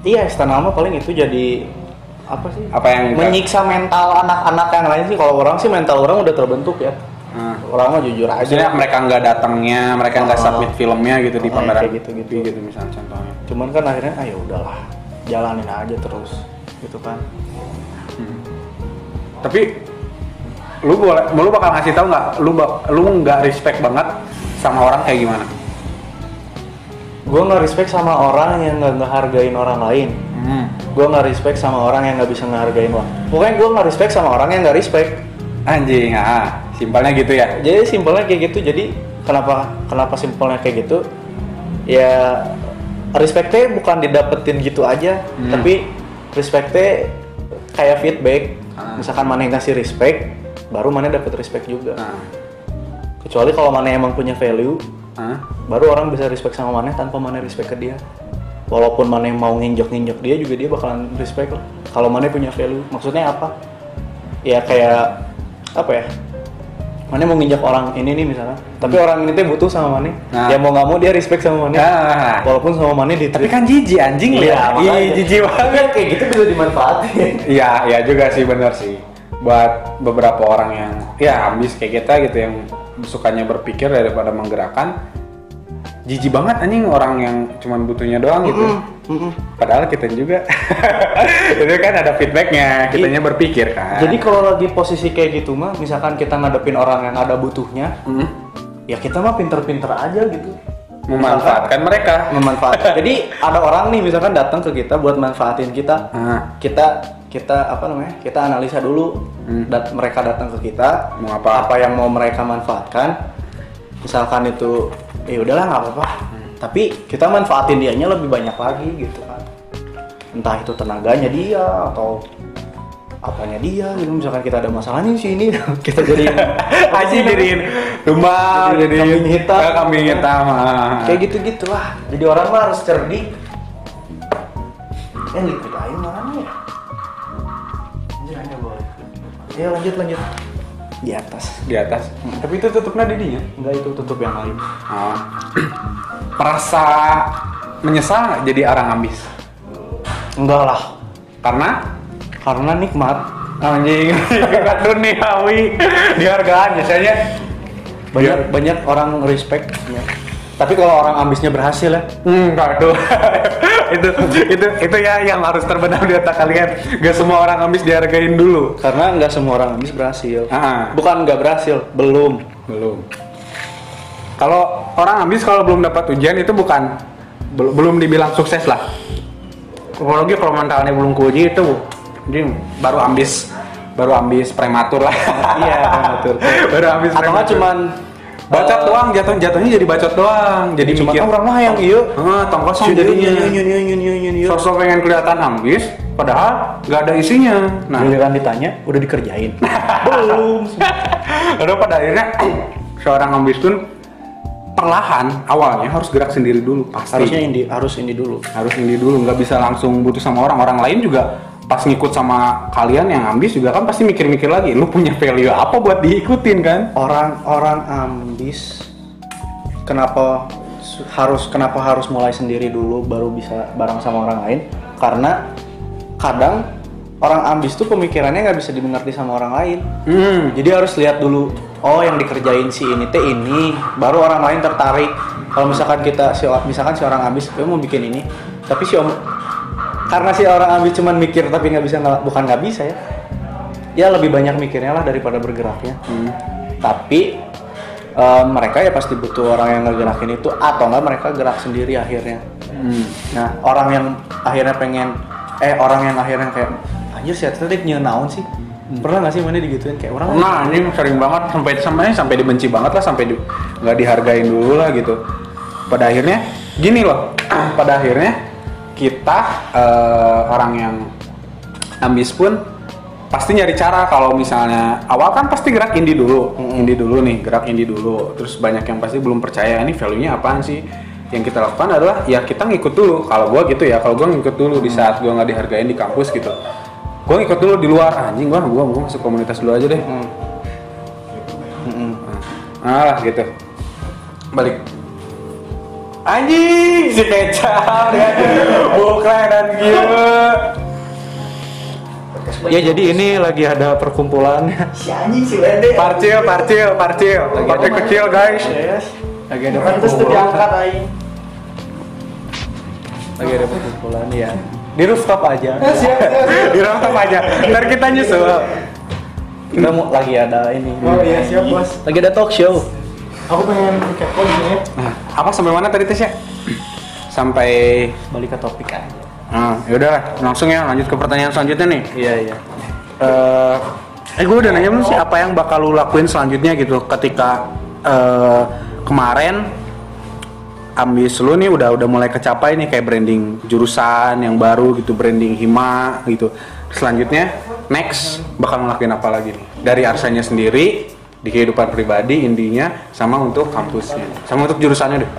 Speaker 4: iya eksternal mah paling itu jadi apa sih?
Speaker 3: Apa yang
Speaker 4: menyiksa mental anak-anak yang lain sih. Kalau orang sih mental orang udah terbentuk ya.
Speaker 3: Nah,
Speaker 4: orang mah jujur aja.
Speaker 3: Maksudnya mereka nggak datangnya, mereka nggak
Speaker 4: Oh.
Speaker 3: submit filmnya gitu di
Speaker 4: Oh,
Speaker 3: pameran
Speaker 4: kayak gitu-gitu.
Speaker 3: gitu misalnya contohnya.
Speaker 4: cuman kan akhirnya ayo udahlah jalanin aja terus gitu kan.
Speaker 3: Tapi lu boleh, lu bakal ngasih tahu nggak, lu bak- lu nggak respect banget sama orang kayak gimana?
Speaker 4: gue nggak respect sama orang yang nggak ngehargain orang lain
Speaker 3: Hmm.
Speaker 4: gue nggak respect sama orang yang nggak bisa ngehargain orang pokoknya gue nggak respect sama orang yang nggak respect.
Speaker 3: Anjing, ah, simpelnya gitu ya.
Speaker 4: jadi simpelnya kayak gitu. Jadi kenapa kenapa simpelnya kayak gitu? Ya respectnya bukan didapetin gitu aja.
Speaker 3: Hmm.
Speaker 4: tapi respectnya kayak feedback.
Speaker 3: Ah.
Speaker 4: misalkan mana yang ngasih respect baru mana dapet respect juga.
Speaker 3: Nah,
Speaker 4: kecuali kalau mana emang punya value
Speaker 3: ah,
Speaker 4: baru orang bisa respect sama mana tanpa mana respect ke dia walaupun mana mau nginjek nginjek dia juga dia bakalan respect lah kalau mana punya value maksudnya apa ya kayak apa ya mana mau nginjak orang ini nih misalnya tapi orang ini tuh butuh sama mana
Speaker 3: Nah.
Speaker 4: ya mau nggak mau dia respect sama mana
Speaker 3: Ah.
Speaker 4: walaupun sama mana di
Speaker 3: Tapi kan jijik anjing
Speaker 4: iya
Speaker 3: lihat.
Speaker 4: makanya.
Speaker 3: Ih, jijik banget.
Speaker 4: Kayak gitu bisa dimanfaatin
Speaker 3: Iya, iya juga sih bener sih. Buat beberapa orang yang ya ambis kayak kita gitu yang sukanya berpikir daripada menggerakkan. Jijik banget anjing orang yang cuman butuhnya doang gitu.
Speaker 4: Mm-mm.
Speaker 3: Padahal kita juga itu kan ada feedbacknya, kitanya berpikir kan.
Speaker 4: jadi kalau lagi posisi kayak gitu mah misalkan kita ngadepin orang yang ada butuhnya
Speaker 3: Mm,
Speaker 4: ya kita mah pinter-pinter aja gitu
Speaker 3: memanfaatkan mereka.
Speaker 4: memanfaatkan. Jadi ada orang nih misalkan datang ke kita buat manfaatin kita.
Speaker 3: Ah,
Speaker 4: Kita kita apa namanya? Kita analisa dulu.
Speaker 3: Hmm.
Speaker 4: Dat mereka datang ke kita
Speaker 3: Mau apa?
Speaker 4: yang mau mereka manfaatkan. Misalkan itu ya udahlah nggak apa-apa. Tapi kita manfaatin dianya lebih banyak lagi gitu kan. Entah itu tenaganya dia atau apanya dia gitu misalkan kita ada masalah nih sini kita jadi
Speaker 3: Aji jadiin rumah,
Speaker 4: Jadi kambing hitam.
Speaker 3: kambing hitam. ah.
Speaker 4: kayak gitu gitulah jadi orang mah harus cerdik eh liquid air mana ya anjir hanya boleh ya lanjut lanjut di atas
Speaker 3: di atas. Tapi itu tutupnya di dinya.
Speaker 4: enggak itu tutup yang lain
Speaker 3: Oh. Merasa menyesal nggak jadi orang ambis?
Speaker 4: enggak lah
Speaker 3: Karena
Speaker 4: karena nikmat
Speaker 3: anjing nikmat duniawi dihargaan biasanya
Speaker 4: banyak banyak orang respect ya. tapi kalau orang ambisnya berhasil ya
Speaker 3: enggak tuh itu itu itu ya yang harus terbenam di otak kalian. Gak semua orang ambis dihargain dulu.
Speaker 4: Karena nggak semua orang ambis berhasil.
Speaker 3: Ah.
Speaker 4: bukan nggak berhasil belum.
Speaker 3: Belum. Kalau orang ambis kalau belum dapat ujian itu bukan bel- belum dibilang sukses lah. Apalagi kalau mentalnya belum kuji itu dia baru ambis baru ambis prematur lah.
Speaker 4: Iya betul
Speaker 3: baru ambis
Speaker 4: atau nggak
Speaker 3: prematur.
Speaker 4: cuman
Speaker 3: bacot doang jatuh jatuhnya jadi bacot doang jadi
Speaker 4: Cuma
Speaker 3: mikir
Speaker 4: orang mah yang iya.
Speaker 3: ah tongkosong jadinya sosok pengen kelihatan ambis padahal nggak ada isinya nah
Speaker 4: Giliran ditanya, udah dikerjain. Belum.
Speaker 3: Lalu pada akhirnya seorang ambis pun perlahan awalnya harus gerak sendiri dulu pasti
Speaker 4: Harusnya ini harus ini dulu.
Speaker 3: harus ini dulu nggak bisa langsung butuh sama orang orang lain juga pas ngikut sama kalian yang ambis juga kan pasti mikir-mikir lagi lu punya value apa buat diikutin kan?
Speaker 4: Orang-orang ambis kenapa harus kenapa harus mulai sendiri dulu baru bisa bareng sama orang lain? Karena kadang orang ambis tuh pemikirannya nggak bisa dimengerti sama orang lain.
Speaker 3: Hmm.
Speaker 4: Jadi harus lihat dulu oh yang dikerjain si ini teh ini baru orang lain tertarik. Kalau misalkan kita si misalkan si orang ambis "Gue mau bikin ini tapi si om karena si orang ambis cuman mikir tapi nggak bisa bukan nggak bisa ya. Ya lebih banyak mikirnya lah daripada bergeraknya.
Speaker 3: Hmm.
Speaker 4: tapi eh, mereka ya pasti butuh orang yang ngegerakin itu atau enggak mereka gerak sendiri akhirnya.
Speaker 3: Hmm.
Speaker 4: nah orang yang akhirnya pengen eh orang yang akhirnya kayak anjir sih nyeun naon sih? Pernah nggak sih mana digituin? Kayak orang
Speaker 3: Nah, ini sering banget. Sampai sampai sampai dibenci banget lah sampai di- nggak dihargain dulu lah gitu. Pada akhirnya gini loh, pada akhirnya kita eh, orang yang ambis pun pasti nyari cara kalau misalnya awal kan pasti gerak indie dulu, indie dulu nih, gerak indie dulu. Terus banyak yang pasti belum percaya ini value-nya apaan sih? Yang kita lakukan adalah ya kita ngikut dulu. Kalau gua gitu ya, kalau gua ngikut dulu di saat gua nggak dihargain di kampus gitu. Gua ngikut dulu di luar anjing gua gua gua masuk komunitas dulu aja deh.
Speaker 4: Hmm. Mm-mm.
Speaker 3: Ah lah gitu. Balik. Anjing si kecap ya. Bukan dan gila.
Speaker 4: Ya jadi ini lagi ada perkumpulan
Speaker 5: Si anjing si.
Speaker 3: Parcil, parcil, parcil. Parcil kecil guys.
Speaker 4: lagi ada perkumpulan
Speaker 5: diangkat aing.
Speaker 4: lagi ada perkumpulan ya di rooftop aja
Speaker 3: Di rantau aja. Ntar kita nyusul.
Speaker 4: kita mau lagi ada ini
Speaker 5: Oh iya siap bos.
Speaker 4: lagi ada talk show
Speaker 5: Aku pengen kepo di sini.
Speaker 3: Nah, apa sampai mana tadi tes ya? Sampai
Speaker 4: balik ke topik aja
Speaker 3: Ah, yaudah lah, langsung ya lanjut ke pertanyaan selanjutnya nih.
Speaker 4: iya iya
Speaker 3: eh eh gue udah nanya belum sih apa yang bakal lu lakuin selanjutnya gitu ketika eh kemarin ambis lu nih udah udah mulai kecapai nih kayak branding jurusan yang baru gitu branding hima gitu selanjutnya next bakal ngelakuin apa lagi nih dari arsanya sendiri di kehidupan pribadi intinya sama untuk kampusnya. Sama untuk jurusannya deh.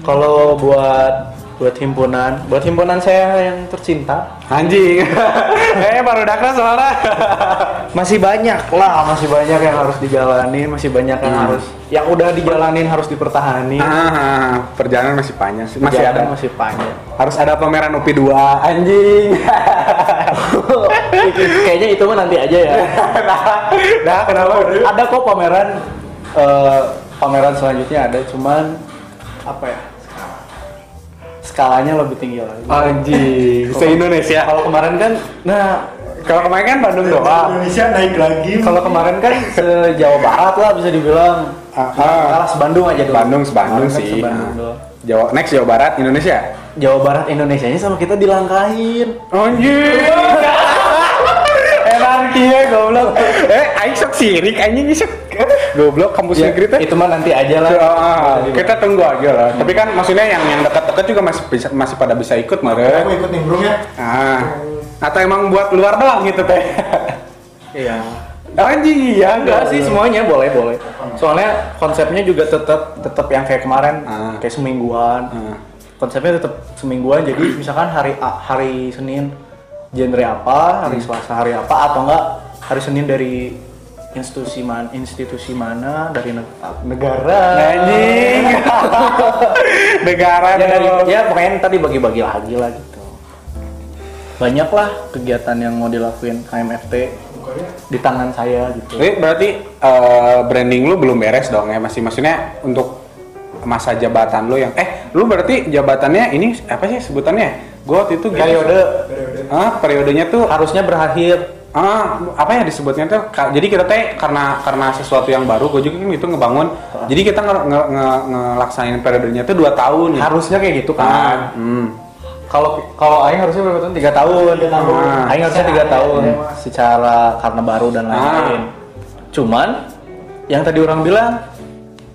Speaker 4: Kalau buat buat himpunan buat himpunan saya yang tercinta.
Speaker 3: Anjing. Eh baru dakra soalnya
Speaker 4: masih banyak lah masih banyak yang harus dijalanin masih banyak yang
Speaker 3: Hmm.
Speaker 4: harus yang udah dijalanin harus dipertahani
Speaker 3: ah, perjalanan masih panjang sih. Masih
Speaker 4: Perjalanan
Speaker 3: ada.
Speaker 4: masih panjang.
Speaker 3: Harus ada pameran UPI 2 anjing
Speaker 4: kayaknya itu mah nanti aja ya.
Speaker 3: Nah kenapa
Speaker 4: ada kok pameran eh, pameran selanjutnya ada cuman apa ya? Skalanya lebih tinggi lagi.
Speaker 3: Anjing. Se Indonesia.
Speaker 4: Kalau kemarin kan nah
Speaker 3: kalau kemarin kan Bandung doang.
Speaker 5: Indonesia naik lagi.
Speaker 4: kalau kemarin kan se Jawa Barat lah bisa dibilang.
Speaker 3: Ah, ah.
Speaker 4: kalah sebandung aja dulu
Speaker 3: Bandung sebandung
Speaker 4: Kemarin kan
Speaker 3: sih.
Speaker 4: sebandung doang.
Speaker 3: Jawa next Jawa Barat Indonesia?
Speaker 4: Jawa Barat Indonesia nya sama kita dilangkahin.
Speaker 3: Anjing dia goblok eh aing sok sirik anjing sok goblok kampus
Speaker 4: Ya,
Speaker 3: negeri teh
Speaker 4: itu mah nanti aja lah
Speaker 3: Ah, kita tunggu aja lah. Tapi kan maksudnya yang yang dekat-dekat juga masih bisa, masih pada bisa ikut,
Speaker 5: Kamu
Speaker 3: mare.
Speaker 5: ikut nimbrung ya?
Speaker 3: Ah. Atau emang buat luar doang gitu teh.
Speaker 4: iya
Speaker 3: Anjing iya
Speaker 4: enggak sih semuanya boleh boleh soalnya konsepnya juga tetap tetap yang kayak kemarin
Speaker 3: Ah.
Speaker 4: kayak semingguan
Speaker 3: Ah.
Speaker 4: konsepnya tetap semingguan jadi misalkan hari A- hari Senin genre apa hari Selasa hari apa atau enggak hari Senin dari institusi mana institusi mana dari neg- negara.
Speaker 3: Anjing. Negara
Speaker 4: ya, dari, ya pokoknya tadi bagi-bagi lagi lah gitu. Banyak lah kegiatan yang mau dilakuin KMFT di tangan saya gitu.
Speaker 3: Jadi berarti eh, branding lu belum beres dong ya masih maksudnya untuk masa jabatan lu yang eh lu berarti jabatannya ini apa sih sebutannya? Gue waktu itu
Speaker 4: periode
Speaker 3: Ah, periodenya tuh
Speaker 4: harusnya berakhir.
Speaker 3: Ah, apa ya disebutnya tuh? Jadi kita teh karena karena sesuatu yang baru, gue juga kan itu ngebangun. Jadi kita nge, nge, nge- ngelaksanain periodenya tuh dua tahun. Ya.
Speaker 4: harusnya kayak gitu
Speaker 3: Ah,
Speaker 4: kan
Speaker 3: hmm.
Speaker 4: kalau kalau Aing harusnya berapa tahun? Tiga tahun.
Speaker 3: Ah.
Speaker 4: Aing harusnya tiga tahun. secara karena baru dan lain-lain. Cuman yang tadi orang bilang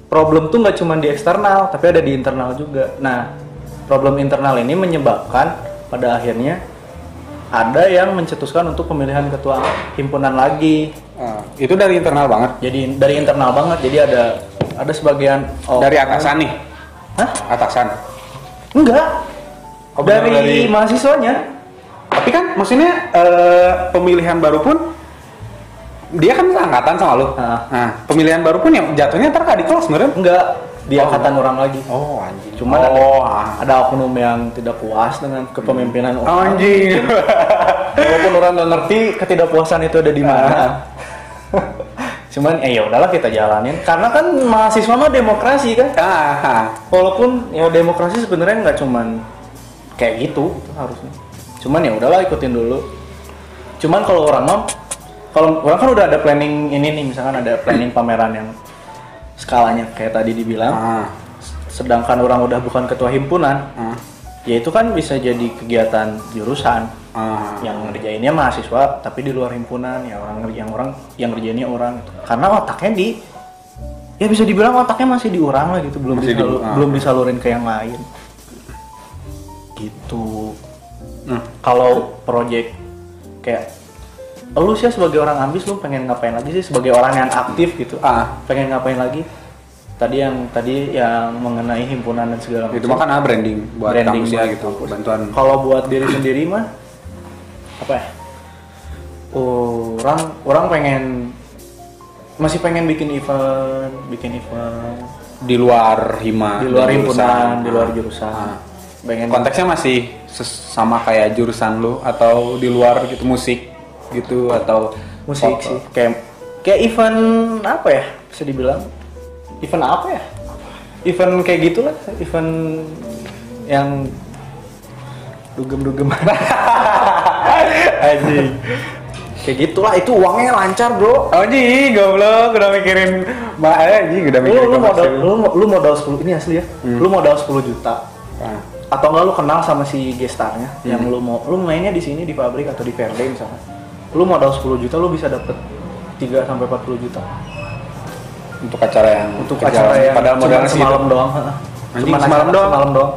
Speaker 4: problem tuh nggak cuma di eksternal tapi ada di internal juga. Nah problem internal ini menyebabkan pada akhirnya ada yang mencetuskan untuk pemilihan ketua himpunan lagi
Speaker 3: Ah, itu dari internal banget.
Speaker 4: jadi dari internal banget jadi ada ada sebagian oh,
Speaker 3: Dari atasan nih,
Speaker 4: Hah?
Speaker 3: atasan.
Speaker 4: enggak
Speaker 3: Oh,
Speaker 4: dari,
Speaker 3: dari-
Speaker 4: mahasiswanya
Speaker 3: Tapi kan maksudnya eh, pemilihan baru pun dia kan angkatan sama lu.
Speaker 4: Ah.
Speaker 3: Nah, pemilihan baru pun yang jatuhnya ntar di kelas sebenarnya.
Speaker 4: enggak di
Speaker 3: Oh,
Speaker 4: angkatan orang lagi.
Speaker 3: Oh anjing.
Speaker 4: cuman
Speaker 3: oh,
Speaker 4: ada, ada oknum yang tidak puas dengan kepemimpinan
Speaker 3: Oh,
Speaker 4: orang.
Speaker 3: Anjing.
Speaker 4: walaupun orang nggak ngerti ketidakpuasan itu ada di mana. Cuman eh ya udahlah kita jalanin. Karena kan mahasiswa mah demokrasi kan?
Speaker 3: Ah, ah.
Speaker 4: walaupun ya demokrasi sebenarnya nggak cuman kayak gitu itu harusnya. Cuman ya udahlah ikutin dulu. Cuman kalau orang mah kalau orang kan udah ada planning ini nih misalkan ada planning pameran yang skalanya kayak tadi dibilang
Speaker 3: Ah,
Speaker 4: sedangkan orang udah bukan ketua himpunan
Speaker 3: ah,
Speaker 4: ya itu kan bisa jadi kegiatan jurusan
Speaker 3: ah.
Speaker 4: yang ngerjainnya mahasiswa tapi di luar himpunan ya orang yang orang yang ngerjainnya orang gitu. karena otaknya di ya bisa dibilang otaknya masih di orang lah gitu belum
Speaker 3: Masih di-
Speaker 4: disalu-
Speaker 3: ah.
Speaker 4: belum disalurin ke yang lain gitu
Speaker 3: Hmm.
Speaker 4: kalau project kayak lu sih sebagai orang ambis lu pengen ngapain lagi sih sebagai orang yang aktif gitu
Speaker 3: Ah.
Speaker 4: pengen ngapain lagi tadi yang tadi yang mengenai himpunan dan segala
Speaker 3: Itu mah kan ah, branding buat
Speaker 4: Branding
Speaker 3: kampusnya
Speaker 4: buat
Speaker 3: gitu,
Speaker 4: kampus.
Speaker 3: bantuan.
Speaker 4: Kalau buat diri sendiri mah apa ya? Orang orang pengen masih pengen bikin event, bikin event
Speaker 3: di luar hima,
Speaker 4: di luar himpunan,
Speaker 3: jurusan.
Speaker 4: di luar
Speaker 3: Ah.
Speaker 4: jurusan. Pengen
Speaker 3: Konteksnya masih sama kayak jurusan lu atau di luar gitu musik gitu atau
Speaker 4: musik
Speaker 3: foto?
Speaker 4: sih. Kayak kayak event apa ya? Bisa dibilang event apa ya? Event kayak gitulah, event yang dugem-dugem. Anjing. Kayak gitulah itu uangnya lancar, Bro.
Speaker 3: Ji, goblok udah mikirin mbak eh ji udah
Speaker 4: lu
Speaker 3: mikirin
Speaker 4: lu modal
Speaker 3: komersil.
Speaker 4: lu, lu modal 10 ini asli ya lu modal 10 juta
Speaker 3: Ah,
Speaker 4: atau enggak lu kenal sama si gestarnya yang lu mau lu mainnya di sini di pabrik atau di Verde misalnya lu modal 10 juta lu bisa dapet 3 sampai 40 juta.
Speaker 3: Untuk acara yang
Speaker 4: untuk acara yang
Speaker 3: padahal
Speaker 4: cuma
Speaker 3: modalnya
Speaker 4: semalam
Speaker 3: segitu.
Speaker 4: doang.
Speaker 3: Anjing,
Speaker 4: Cuma
Speaker 3: semalam doang?
Speaker 4: semalam doang.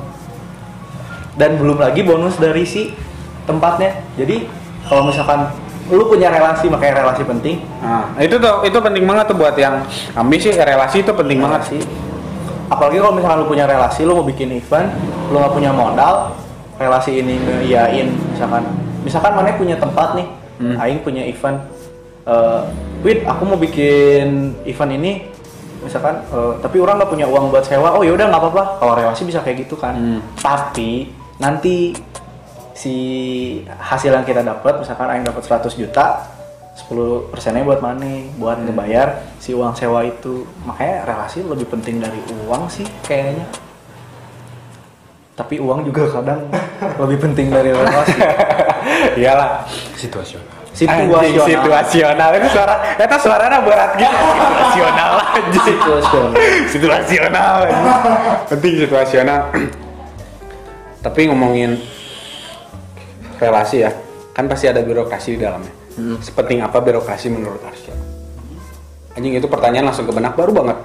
Speaker 4: Dan belum lagi bonus dari si tempatnya. Jadi kalau misalkan lu punya relasi makanya relasi penting.
Speaker 3: Nah, itu tuh itu penting banget tuh buat yang ambis sih relasi itu penting banget.
Speaker 4: Sih apalagi kalau misalkan lu punya relasi lu mau bikin event lu nggak punya modal relasi ini ngeiyain misalkan. Misalkan mana punya tempat nih
Speaker 3: Hmm.
Speaker 4: aing punya event eh wid aku mau bikin event ini misalkan eh, tapi orang nggak punya uang buat sewa. Oh yaudah nggak apa-apa. Kalau relasi bisa kayak gitu kan.
Speaker 3: Hmm.
Speaker 4: tapi nanti si hasil yang kita dapat misalkan aing dapat 100 juta 10 persennya buat mana buat ngebayar si uang sewa itu. Makanya relasi lebih penting dari uang sih kayaknya. Tapi uang juga kadang lebih penting dari relasi
Speaker 3: iyalah situasional.
Speaker 4: Situasional.
Speaker 3: Situasional. Itu suara itu suaranya berat gitu. Situasional aja
Speaker 4: situasional.
Speaker 3: Situasional penting situasional. Tapi ngomongin relasi ya kan pasti ada birokrasi di dalamnya. Sepenting apa birokrasi menurut Arsya? Anjing itu pertanyaan langsung ke benak baru banget.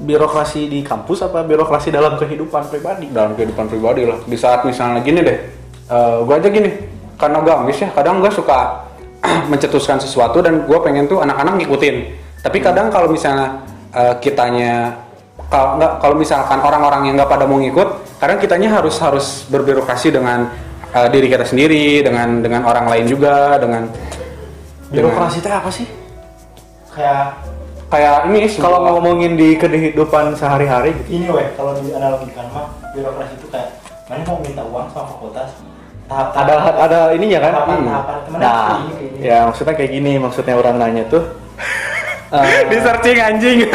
Speaker 4: Birokrasi di kampus apa birokrasi dalam kehidupan pribadi?
Speaker 3: Dalam kehidupan pribadi lah. Di saat misalnya gini deh gue aja gini karena gue ambis ya. Kadang gue suka mencetuskan sesuatu dan gue pengen tuh anak-anak ngikutin. Tapi kadang kalau misalnya eh, kitanya kalau nggak kalau misalkan orang-orang yang nggak pada mau ngikut kadang kitanya harus harus berbirokrasi dengan eh, diri kita sendiri dengan dengan orang lain juga dengan
Speaker 4: birokrasi itu apa sih?
Speaker 5: Kayak
Speaker 3: kayak ini
Speaker 4: kalau ngomongin di kehidupan sehari-hari gitu.
Speaker 5: Ini weh kalau dianalogikan mah birokrasi itu kayak mana mau minta uang sama fakultas tahap
Speaker 4: ada ada ininya kan
Speaker 5: tahapan
Speaker 4: Hmm.
Speaker 5: tahapan
Speaker 4: nah
Speaker 5: gini.
Speaker 4: ya maksudnya kayak gini maksudnya orang nanya tuh eh,
Speaker 3: di searching anjing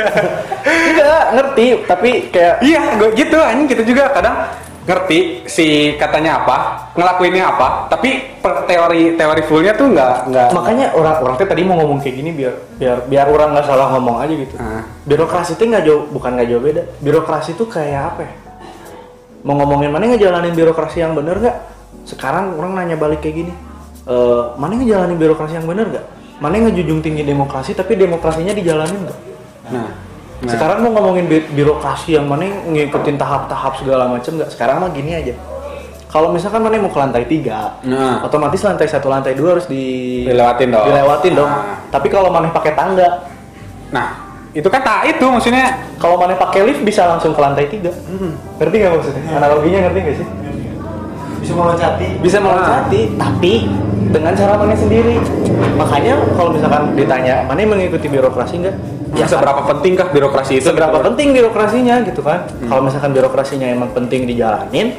Speaker 4: Enggak, ngerti, tapi kayak
Speaker 3: Iya, gue gitu anjing kita juga kadang ngerti si katanya apa, ngelakuinnya apa, tapi per teori teori fullnya tuh nggak nggak.
Speaker 4: makanya orang orang teh tadi mau ngomong kayak gini biar biar biar orang nggak salah ngomong aja gitu.
Speaker 3: Ah.
Speaker 4: Birokrasi itu nggak jauh bukan nggak jauh beda. Birokrasi itu kayak apa ya? Mau ngomongin mana ngejalanin birokrasi yang bener nggak? Sekarang orang nanya balik kayak gini. Eh, mana ngejalanin birokrasi yang bener nggak? Mana ngejunjung tinggi demokrasi tapi demokrasinya dijalanin nggak?
Speaker 3: Nah, nah.
Speaker 4: Sekarang mau ngomongin bi- birokrasi yang mana ngikutin tahap-tahap segala macam nggak? Sekarang mah gini aja. Kalau misalkan mana mau ke lantai tiga,
Speaker 3: Nah.
Speaker 4: otomatis lantai satu lantai dua harus di
Speaker 3: Dilewatin dong.
Speaker 4: dilewatin dong.
Speaker 3: Nah.
Speaker 4: Tapi kalau mana pakai tangga,
Speaker 3: nah itu kan tak itu maksudnya.
Speaker 4: kalau mana pakai lift bisa langsung ke lantai tiga. Ngerti nggak maksudnya? Analoginya ngerti nggak sih?
Speaker 5: Bisa meloncati.
Speaker 4: Bisa meloncati, tapi dengan cara mana sendiri? Makanya kalau misalkan ditanya mana yang mengikuti birokrasi enggak
Speaker 3: Ya, seberapa pentingkah birokrasi itu?
Speaker 4: seberapa
Speaker 3: gitu?
Speaker 4: penting birokrasinya gitu kan? Kalau misalkan birokrasinya emang penting dijalanin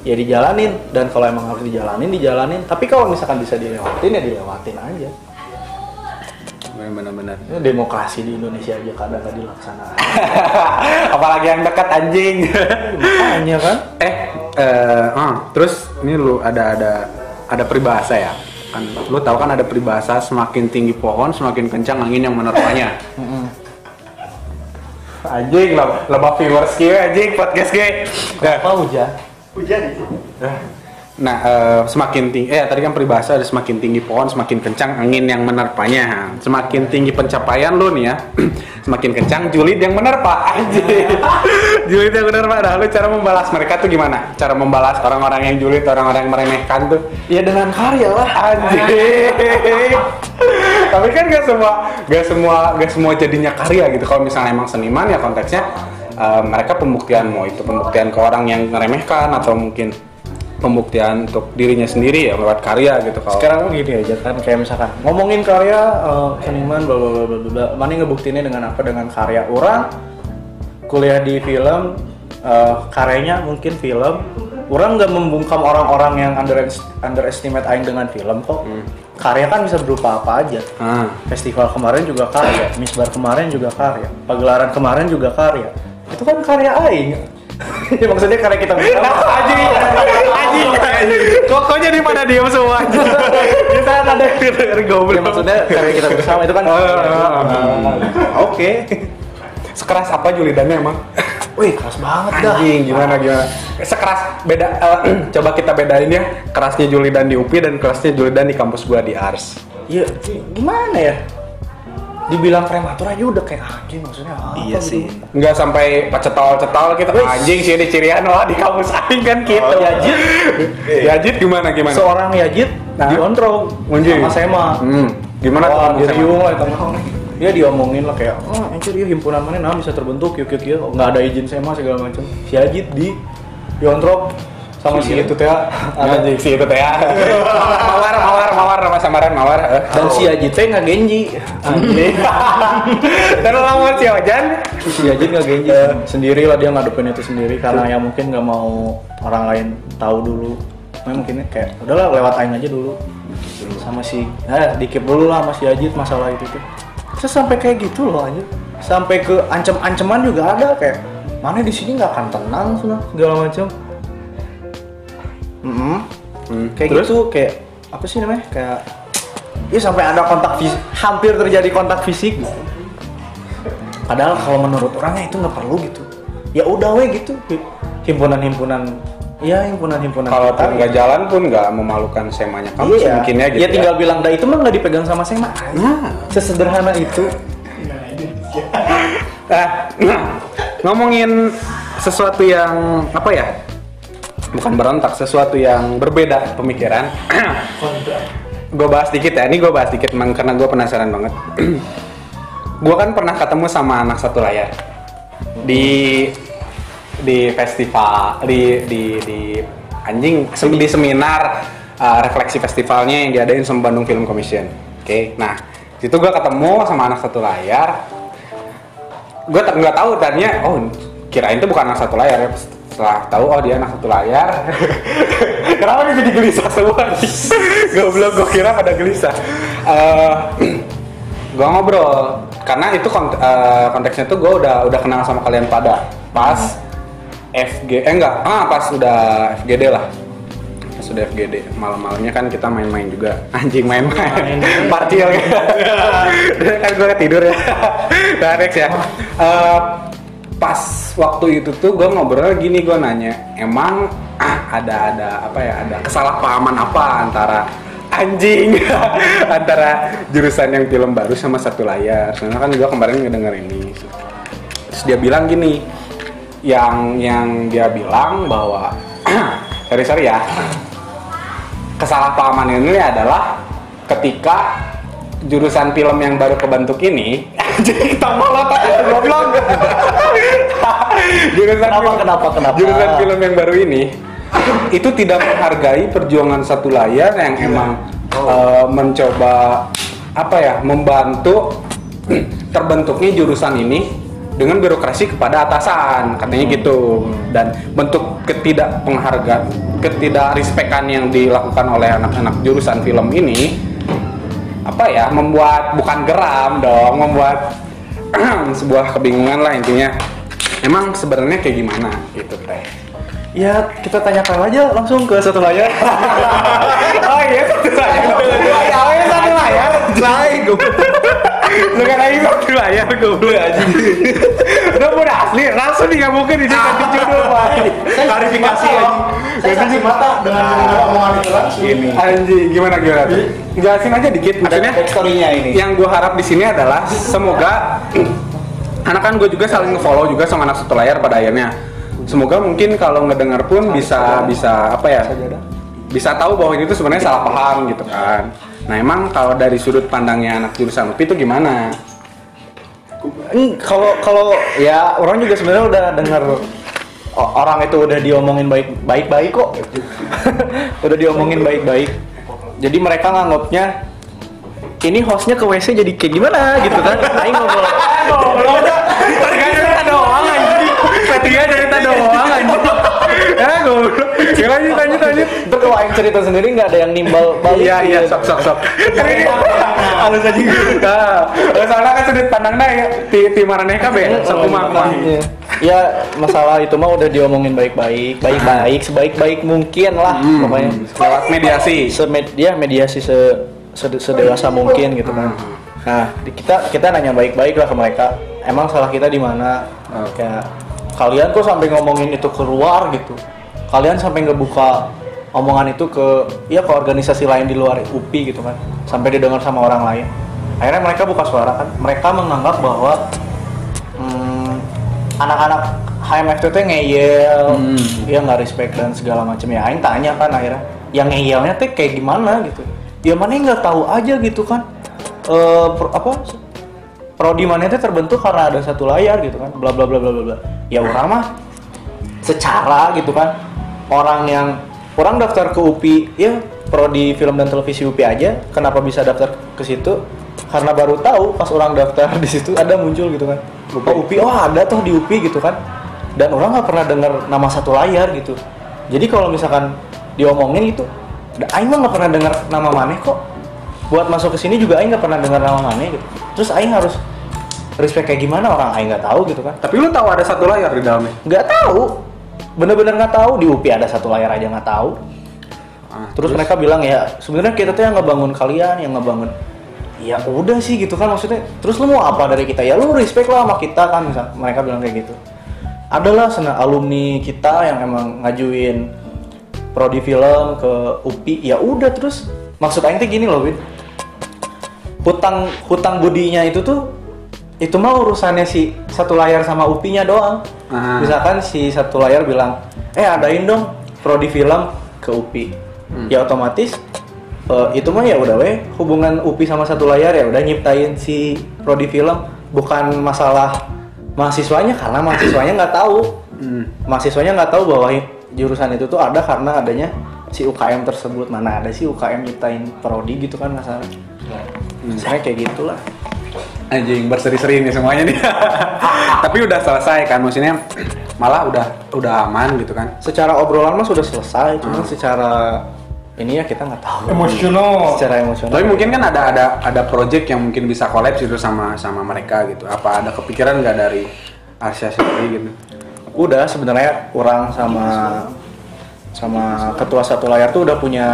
Speaker 4: ya dijalanin. Dan kalau emang harus dijalanin dijalanin. Tapi kalau misalkan bisa dilewatin ya dilewatin aja.
Speaker 3: Benar-benar.
Speaker 4: Ya, demokrasi di Indonesia aja kadang nggak dilaksanakan.
Speaker 3: Apalagi yang dekat anjing.
Speaker 4: makanya kan?
Speaker 3: Eh, eh, ah, terus ini lu ada ada ada peribahasa ya? Kan lu tahu kan ada peribahasa semakin tinggi pohon semakin kencang angin yang menerpanya. anjing lah, lebah viewers gue anjing podcast gue.
Speaker 4: Apa hujan
Speaker 5: Hujan itu.
Speaker 3: Nah, eh, semakin tinggi, eh tadi kan peribahasa ada semakin tinggi pohon, semakin kencang angin yang menerpanya. Semakin tinggi pencapaian lu nih ya, semakin kencang julid yang menerpa. Julid yang menerpa. Nah, lu cara membalas mereka tuh gimana? Cara membalas orang-orang yang julid, orang-orang yang meremehkan tuh.
Speaker 4: ya dengan karya lah
Speaker 3: Anjing. Tapi kan gak semua, gak semua, gak semua jadinya karya gitu. Kalau misalnya emang seniman ya konteksnya eh, mereka pembuktian mau itu pembuktian ke orang yang meremehkan atau mungkin pembuktian untuk dirinya sendiri ya lewat karya gitu kalau
Speaker 4: sekarang kan gini aja kan kayak misalkan ngomongin karya eh, seniman bla bla bla bla mana ngebuktiinnya dengan apa? Dengan karya orang kuliah di film eh, karyanya mungkin film. Orang nggak membungkam orang-orang yang under underestimate aing dengan film kok. Karya kan bisa berupa apa aja.
Speaker 3: Ah,
Speaker 4: festival kemarin juga karya misbar kemarin juga karya pagelaran kemarin juga karya. Itu kan karya aing. Ya, maksudnya karya kita bersama.
Speaker 3: Anjing kok jadi pada diem semua anjing kita ada dari
Speaker 4: Ya,
Speaker 3: goblok
Speaker 4: maksudnya karya kita bersama itu kan.
Speaker 3: Oh, oh,
Speaker 4: Ah, oke.
Speaker 3: Sekeras apa julidannya emang?
Speaker 4: Wih keras banget dah.
Speaker 3: Anjing gimana gimana? Sekeras beda eh, coba kita bedain ya. Kerasnya julidan di UPI dan kerasnya julidan di kampus gua di Ars.
Speaker 4: Iya, gimana ya? Dibilang prematur aja udah kayak anjing maksudnya apa
Speaker 3: Iya
Speaker 4: gitu.
Speaker 3: sih. Nggak sampai pacetol-cetol gitu. Anjing sih di cirian wah di kampus aing kan gitu.
Speaker 4: Oh, Yajid.
Speaker 3: Yajid gimana gimana?
Speaker 4: Seorang Yajid
Speaker 3: Nah.
Speaker 4: diontrol
Speaker 3: Anjing.
Speaker 4: sama Sema.
Speaker 3: Hmm. Gimana tuh
Speaker 4: Wah,
Speaker 3: ngomong
Speaker 4: dia lah itu mah. Dia diomongin lah kayak, oh anjir ya himpunan mana nah bisa terbentuk yuk yuk yuk nggak ada izin Sema segala macam. Si Yajid di diontrol sama si itu teh ada
Speaker 3: Anjing sih itu teh. ya. mawar mawar mawar nama samaran mawar. eh.
Speaker 4: dan si Yajid teh nggak genji.
Speaker 3: Anjing. Dan lawan si Ojan.
Speaker 4: si Yajid nggak genji sendiri lah dia ngadepin itu sendiri karena ya mungkin nggak mau orang lain tahu dulu Nah, mungkin kayak udahlah lewat aing aja dulu sama si nah dikip dulu lah sama si Yajid masalah itu tuh terus sampai kayak gitu loh anjir sampai ke ancam-ancaman juga ada kayak mana di sini nggak akan tenang segala macam Mm-mm.
Speaker 3: Hmm,
Speaker 4: kayak
Speaker 3: terus?
Speaker 4: gitu kayak apa sih namanya kayak ya sampai ada kontak fisik hampir terjadi kontak fisik gitu padahal kalau menurut orangnya itu nggak perlu gitu ya udah we gitu himpunan-himpunan ya himpunan-himpunan
Speaker 3: Kalau
Speaker 4: kita,
Speaker 3: nggak jalan pun nggak memalukan semanya kamu
Speaker 4: iya.
Speaker 3: mungkinnya gitu.
Speaker 4: ya tinggal bilang dah itu mah nggak dipegang sama mah
Speaker 3: Nah.
Speaker 4: sesederhana itu
Speaker 3: Nah, nah, ngomongin sesuatu yang apa ya? Bukan berontak, sesuatu yang berbeda pemikiran. gue bahas dikit ya, ini gue bahas dikit emang karena gue penasaran banget. gue kan pernah ketemu sama anak satu layar di di festival di di di anjing sem- di seminar uh, refleksi festivalnya yang diadain sama Bandung Film Commission. Oke, nah situ gue ketemu sama anak satu layar gue nggak tahu tadinya oh kirain itu bukan anak satu layar ya setelah tahu oh dia anak satu layar. Kenapa dia jadi gelisah semua nih? Goblok gue kira pada gelisah. Eh, gue ngobrol. Karena itu kont- eh, konteksnya tuh gue udah udah kenal sama kalian pada. Pas FG eh enggak. Ah pas udah FGD lah. Pas udah FGD malam-malamnya kan kita main-main juga. Anjing main-main. Partil kan gue tidur ya. Nah next ya. Eh, pas waktu itu tuh gue ngobrol gini gue nanya emang ah, ada ada apa ya ada kesalahpahaman apa antara anjing antara jurusan yang film baru sama satu layar? Soalnya kan gue kemarin ngedenger ini. Terus dia bilang gini yang yang dia bilang bahwa sorry sorry ya kesalahpahaman ini adalah ketika jurusan film yang baru kebentuk ini jadi kita malah goblok. Jurusan
Speaker 4: Kenapa,
Speaker 3: film-
Speaker 4: kenapa, kenapa?
Speaker 3: jurusan film yang baru ini itu tidak menghargai perjuangan satu layar yang emang eh, mencoba apa ya membantu terbentuknya jurusan ini dengan birokrasi kepada atasan katanya gitu. Dan bentuk ketidakpenghargaan ketidakrespekan yang dilakukan oleh anak-anak jurusan film ini apa ya membuat bukan geram dong membuat sebuah kebingungan lah intinya. Emang sebenarnya kayak gimana? Gitu teh.
Speaker 4: Ya kita tanyakan aja langsung ke satu layar.
Speaker 3: oh iya satu layar. Oh iya satu layar.
Speaker 4: Lain gue.
Speaker 3: lu kan lagi satu layar goblok aja udah udah asli. Langsung nih nggak mungkin ini ganti judul pak klarifikasi aja
Speaker 5: Saya saksi mata dengan mendengar omongan itu langsung.
Speaker 3: Gini. Anjing, gimana gimana? Jelasin aja dikit. Maksudnya
Speaker 5: backstory-nya ini.
Speaker 3: Yang gue harap di sini adalah semoga anak kan gue juga saling nge-follow juga sama anak satu layar pada akhirnya. Semoga mungkin kalau ngedengar pun bisa bisa apa ya? Bisa tahu bahwa ini tuh sebenarnya salah paham gitu kan. Nah emang kalau dari sudut pandangnya anak jurusan UPI itu gimana?
Speaker 4: Kalau kalau ya orang juga sebenarnya udah dengar orang itu udah diomongin baik baik baik kok. udah diomongin baik baik. Jadi mereka nganggapnya ini hostnya ke WC jadi kayak gimana gitu kan? Aing ngobrol.
Speaker 3: Pertanyaan cerita doang anjing. Pertanyaan cerita doang anjing. Ya goblok. Ya lanjut lanjut lanjut.
Speaker 4: Ntar kalau Aing cerita sendiri nggak ada yang nimbal balik.
Speaker 3: Iya iya
Speaker 4: gitu.
Speaker 3: sok sok sok. Halus aja gitu. Nah, soalnya kan sudut pandangnya ya ti ti maraneh kabeh sok kumaha.
Speaker 4: Ya masalah itu mah udah diomongin baik-baik, baik-baik, sebaik-baik mungkin lah
Speaker 3: Hmm.
Speaker 4: pokoknya.
Speaker 3: Lewat mediasi.
Speaker 4: Semedia mediasi se, se- sedewasa mungkin gitu kan. Nah, kita kita nanya baik-baik lah ke mereka. Emang salah kita di mana? Kayak kalian kok sampai ngomongin itu keluar gitu. Kalian sampai ngebuka omongan itu ke ya ke organisasi lain di luar UPI gitu kan. Sampai didengar sama orang lain. Akhirnya mereka buka suara kan. Mereka menganggap bahwa anak-anak HMF itu teh ngeyel, dia nggak respect dan segala macam ya. Aing tanya kan akhirnya, yang ngeyelnya teh kayak gimana gitu? Ya mana nggak tahu aja gitu kan? Eh pro- apa? Prodi mana teh terbentuk karena ada satu layar gitu kan? Bla bla bla bla bla. bla. Ya orang mah secara gitu kan orang yang orang daftar ke UPI ya prodi film dan televisi UPI aja kenapa bisa daftar ke situ karena baru tahu pas orang daftar di situ ada muncul gitu kan oh UPI oh ada tuh di UPI gitu kan. Dan orang nggak pernah dengar nama satu layar gitu. Jadi kalau misalkan diomongin itu Aing mah nggak pernah dengar nama maneh kok. Buat masuk ke sini juga Aing nggak pernah dengar nama maneh gitu. Terus Aing harus respect kayak gimana orang Aing nggak tahu gitu kan.
Speaker 3: Tapi lu tahu ada satu layar di dalamnya?
Speaker 4: nggak tahu. Bener-bener nggak tahu. Di UPI ada satu layar aja nggak tahu.
Speaker 3: Ah,
Speaker 4: terus, mereka bilang ya sebenarnya kita tuh yang ngebangun kalian yang ngebangun ya udah sih gitu kan maksudnya terus lu mau apa dari kita ya lu respect lah sama kita kan misal mereka bilang kayak gitu adalah sena alumni kita yang emang ngajuin prodi film ke UPI ya udah terus maksud aing teh gini loh Win hutang hutang budinya itu tuh itu mah urusannya si satu layar sama UPI-nya doang.
Speaker 3: Ah.
Speaker 4: Misalkan si satu layar bilang, "Eh, adain dong prodi film ke UPI." Ya otomatis eh, itu mah ya udah weh hubungan UPI sama satu layar ya udah nyiptain si prodi film bukan masalah mahasiswanya karena mahasiswanya nggak tahu.
Speaker 3: Hmm.
Speaker 4: Mahasiswanya nggak tahu bahwa jurusan itu tuh ada karena adanya si UKM tersebut. Mana ada sih UKM nyiptain prodi gitu kan masalah. Misalnya kayak gitulah.
Speaker 3: Anjing berseri-seri nih semuanya nih. Tapi udah selesai kan maksudnya malah udah udah aman gitu kan.
Speaker 4: secara obrolan mah sudah selesai cuman secara ini ya kita nggak tahu
Speaker 5: Emosional.
Speaker 4: secara emosional
Speaker 3: Tapi mungkin kan ada ada ada project yang mungkin bisa collab gitu sama sama mereka gitu. Apa ada kepikiran nggak dari Asia sendiri gitu?
Speaker 4: udah sebenarnya orang sama sama ketua satu layar tuh udah punya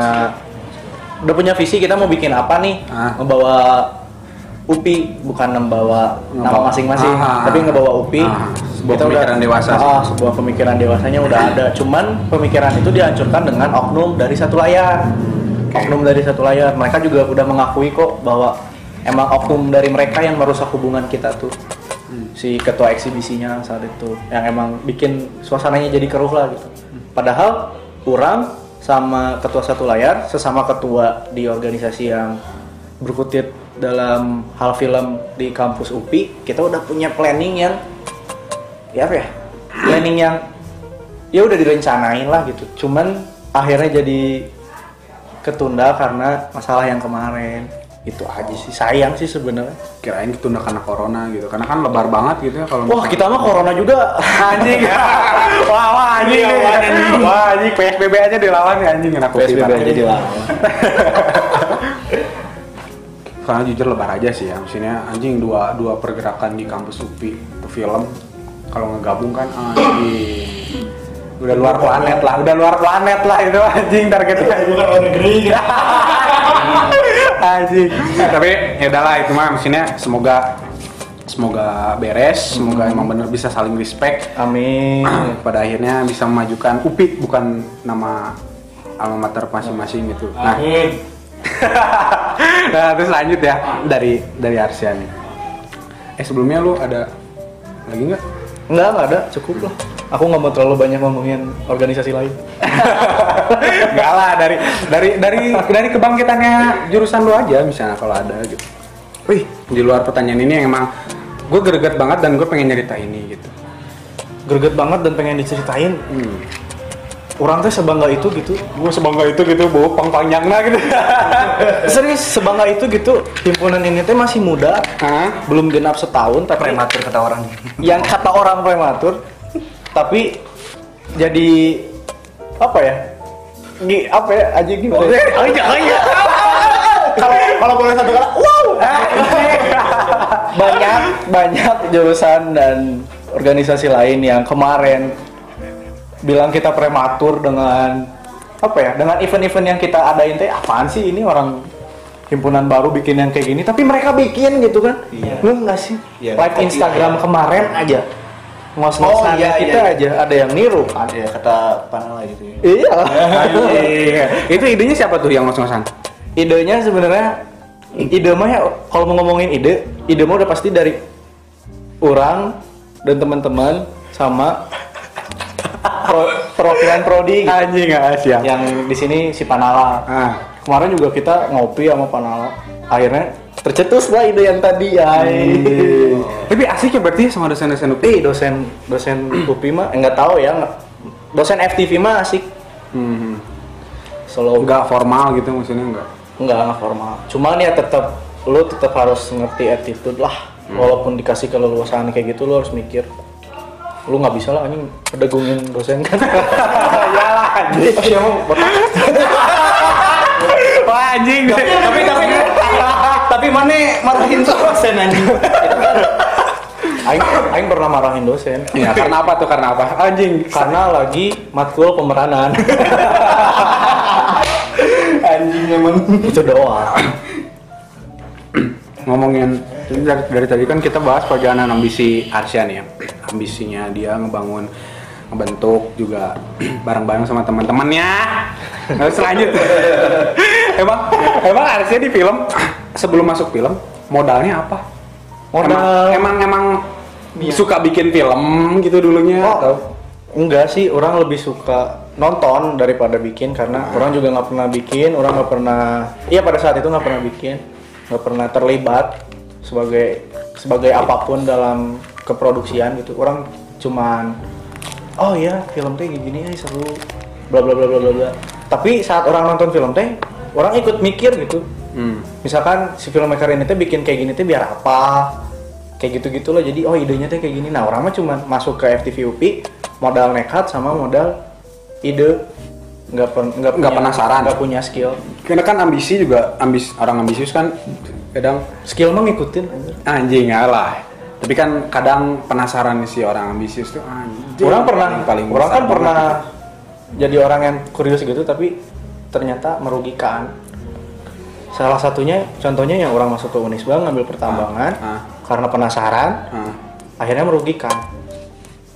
Speaker 4: udah punya visi kita mau bikin apa nih
Speaker 3: Ah.
Speaker 4: ngebawa UPI bukan membawa nama masing-masing
Speaker 3: Ah,
Speaker 4: tapi ngebawa UPI
Speaker 3: ah, sebuah pemikiran dewasa sih.
Speaker 4: ah, sebuah pemikiran dewasanya udah ada. Cuman pemikiran itu dihancurkan dengan oknum dari satu layar. Oknum dari satu layar. Mereka juga udah mengakui kok bahwa emang oknum dari mereka yang merusak hubungan kita tuh. Si ketua eksibisinya saat itu. Yang emang bikin suasananya jadi keruh lah gitu. Padahal kurang sama ketua satu layar sesama ketua di organisasi yang berkutit dalam hal film di kampus UPI kita udah punya planning yang ya apa ya? Planning yang ya udah direncanain lah gitu. Cuman akhirnya jadi ketunda karena masalah yang kemarin. Itu aja sih. Sayang sih sebenarnya.
Speaker 3: Kirain ditunda karena corona gitu. Karena kan lebar banget gitu ya kalau
Speaker 4: wah kita mah corona juga.
Speaker 3: Anjing. Wah wah anjing
Speaker 4: Iya,
Speaker 3: nih.
Speaker 4: anjing.
Speaker 3: wah anjing. PSBB aja dilawan ya anjing. Enak
Speaker 4: PSBB aja dilawan.
Speaker 3: Soalnya jujur lebar aja sih ya. Maksudnya anjing dua dua pergerakan di kampus UPI itu film kalau ngegabung kan anjing udah luar planet lah. Udah luar planet lah itu anjing targetnya.
Speaker 5: Bukan luar negeri. Gitu.
Speaker 3: anjing tapi ya udahlah itu mah maksudnya semoga semoga beres semoga emang bener bisa saling respect.
Speaker 4: Amin.
Speaker 3: Pada akhirnya bisa memajukan UPI bukan nama alma mater masing-masing gitu. Nah.
Speaker 5: Amin.
Speaker 3: nah terus lanjut ya dari dari Arsia nih eh sebelumnya lu ada lagi nggak
Speaker 4: Enggak, enggak ada, cukup lah. Aku nggak mau terlalu banyak ngomongin organisasi lain.
Speaker 3: Enggak lah dari dari dari dari kebangkitannya jurusan lu aja misalnya kalau ada gitu. Wih, di luar pertanyaan ini yang emang gue greget banget dan gue pengen nyerita ini gitu.
Speaker 4: Greget banget dan pengen diceritain.
Speaker 3: Hmm.
Speaker 4: Orang teh sebangga itu gitu.
Speaker 3: Gue sebangga itu gitu, bawa pang panjangnya gitu.
Speaker 4: Serius sebangga itu gitu. Himpunan ini teh masih muda, belum genap setahun, tapi
Speaker 5: Prematur kata orang.
Speaker 4: yang kata orang prematur, tapi jadi apa ya? Di apa ya? Aja gimana?
Speaker 3: Oh oh iya.
Speaker 4: Kalau kalau boleh satu kata, wow! banyak banyak jurusan dan organisasi lain yang kemarin bilang kita prematur dengan apa ya dengan event-event yang kita adain teh apaan sih ini orang himpunan baru bikin yang kayak gini tapi mereka bikin gitu kan
Speaker 5: Iya.
Speaker 4: lu nggak sih
Speaker 5: Iya,
Speaker 4: live Instagram
Speaker 5: aja.
Speaker 4: kemarin aja ngos-ngosan
Speaker 5: Oh, iya,
Speaker 4: kita
Speaker 5: iya,
Speaker 4: aja ada yang niru kan
Speaker 5: Ya kata Panela gitu ya.
Speaker 4: iya
Speaker 3: Anjing. Itu idenya siapa tuh yang ngos-ngosan?
Speaker 4: idenya sebenarnya ide mah ya kalau mau ngomongin ide ide mah udah pasti dari orang dan teman-teman sama pro- perwakilan prodi gitu.
Speaker 3: Anjing nggak siap.
Speaker 4: yang di sini si Panala
Speaker 3: Ah.
Speaker 4: kemarin juga kita ngopi sama Panala akhirnya tercetus lah ide yang tadi ya
Speaker 3: Tapi asik ya berarti sama dosen-dosen UPI.
Speaker 4: eh dosen dosen UPI mah enggak tahu ya dosen FTV mah asik
Speaker 3: Hmm.
Speaker 4: solo
Speaker 3: Enggak formal gitu maksudnya enggak.
Speaker 4: Enggak, enggak formal. Cuman ya tetap lu tetap harus ngerti attitude lah. Walaupun dikasih keleluasaan kayak gitu lu harus mikir. Lu nggak bisa lah anjing pedegungin dosen kan.
Speaker 3: ya lah anjing.
Speaker 4: Oh, botak.
Speaker 3: Wah anjing.
Speaker 4: tapi tapi tapi mana marahin dosen anjing. Aing, aing pernah marahin dosen
Speaker 3: Ya karena apa tuh karena apa? Anjing.
Speaker 4: karena lagi matkul pemeranan
Speaker 5: Anjing emang.
Speaker 4: itu doang
Speaker 3: ngomongin dari, dari tadi kan kita bahas perjalanan ambisi Arsian ya. Ambisinya dia ngebangun ngebentuk juga bareng-bareng sama teman-temannya. Terus lanjut. Emang emang Arsia di film sebelum masuk film modalnya apa?
Speaker 4: Modal-
Speaker 3: emang emang, emang suka bikin film gitu dulunya
Speaker 4: Oh,
Speaker 3: atau?
Speaker 4: enggak sih, orang lebih suka nonton daripada bikin karena orang juga nggak pernah bikin, orang nggak pernah, iya pada saat itu nggak pernah bikin, nggak pernah terlibat sebagai sebagai apa pun dalam keproduksian gitu. Orang cuman, oh iya film teh gini ya seru, bla bla bla bla bla bla. Tapi saat orang nonton film teh, orang ikut mikir gitu.
Speaker 3: hmm.
Speaker 4: Misalkan si filmmaker ini teh bikin kayak gini teh biar apa? Kayak gitu-gitu loh. Jadi oh idenya teh kayak gini. Nah, orang mah cuma masuk ke FTV UPI modal nekat sama modal ide nggak nggak
Speaker 3: penasaran.
Speaker 4: nggak punya skill
Speaker 3: karena kan ambisi juga ambis orang ambisius kan kadang
Speaker 4: skill mah ngikutin
Speaker 3: anjing lah. Tapi kan kadang penasaran sih orang ambisius tuh anjing.
Speaker 4: Orang pernah
Speaker 3: paling
Speaker 4: orang
Speaker 3: besar.
Speaker 4: kan pernah jadi orang yang kurius gitu tapi ternyata merugikan. Salah satunya contohnya yang orang masuk ke Unisba ngambil pertambangan
Speaker 3: Ah, ah.
Speaker 4: karena penasaran
Speaker 3: Ah,
Speaker 4: akhirnya merugikan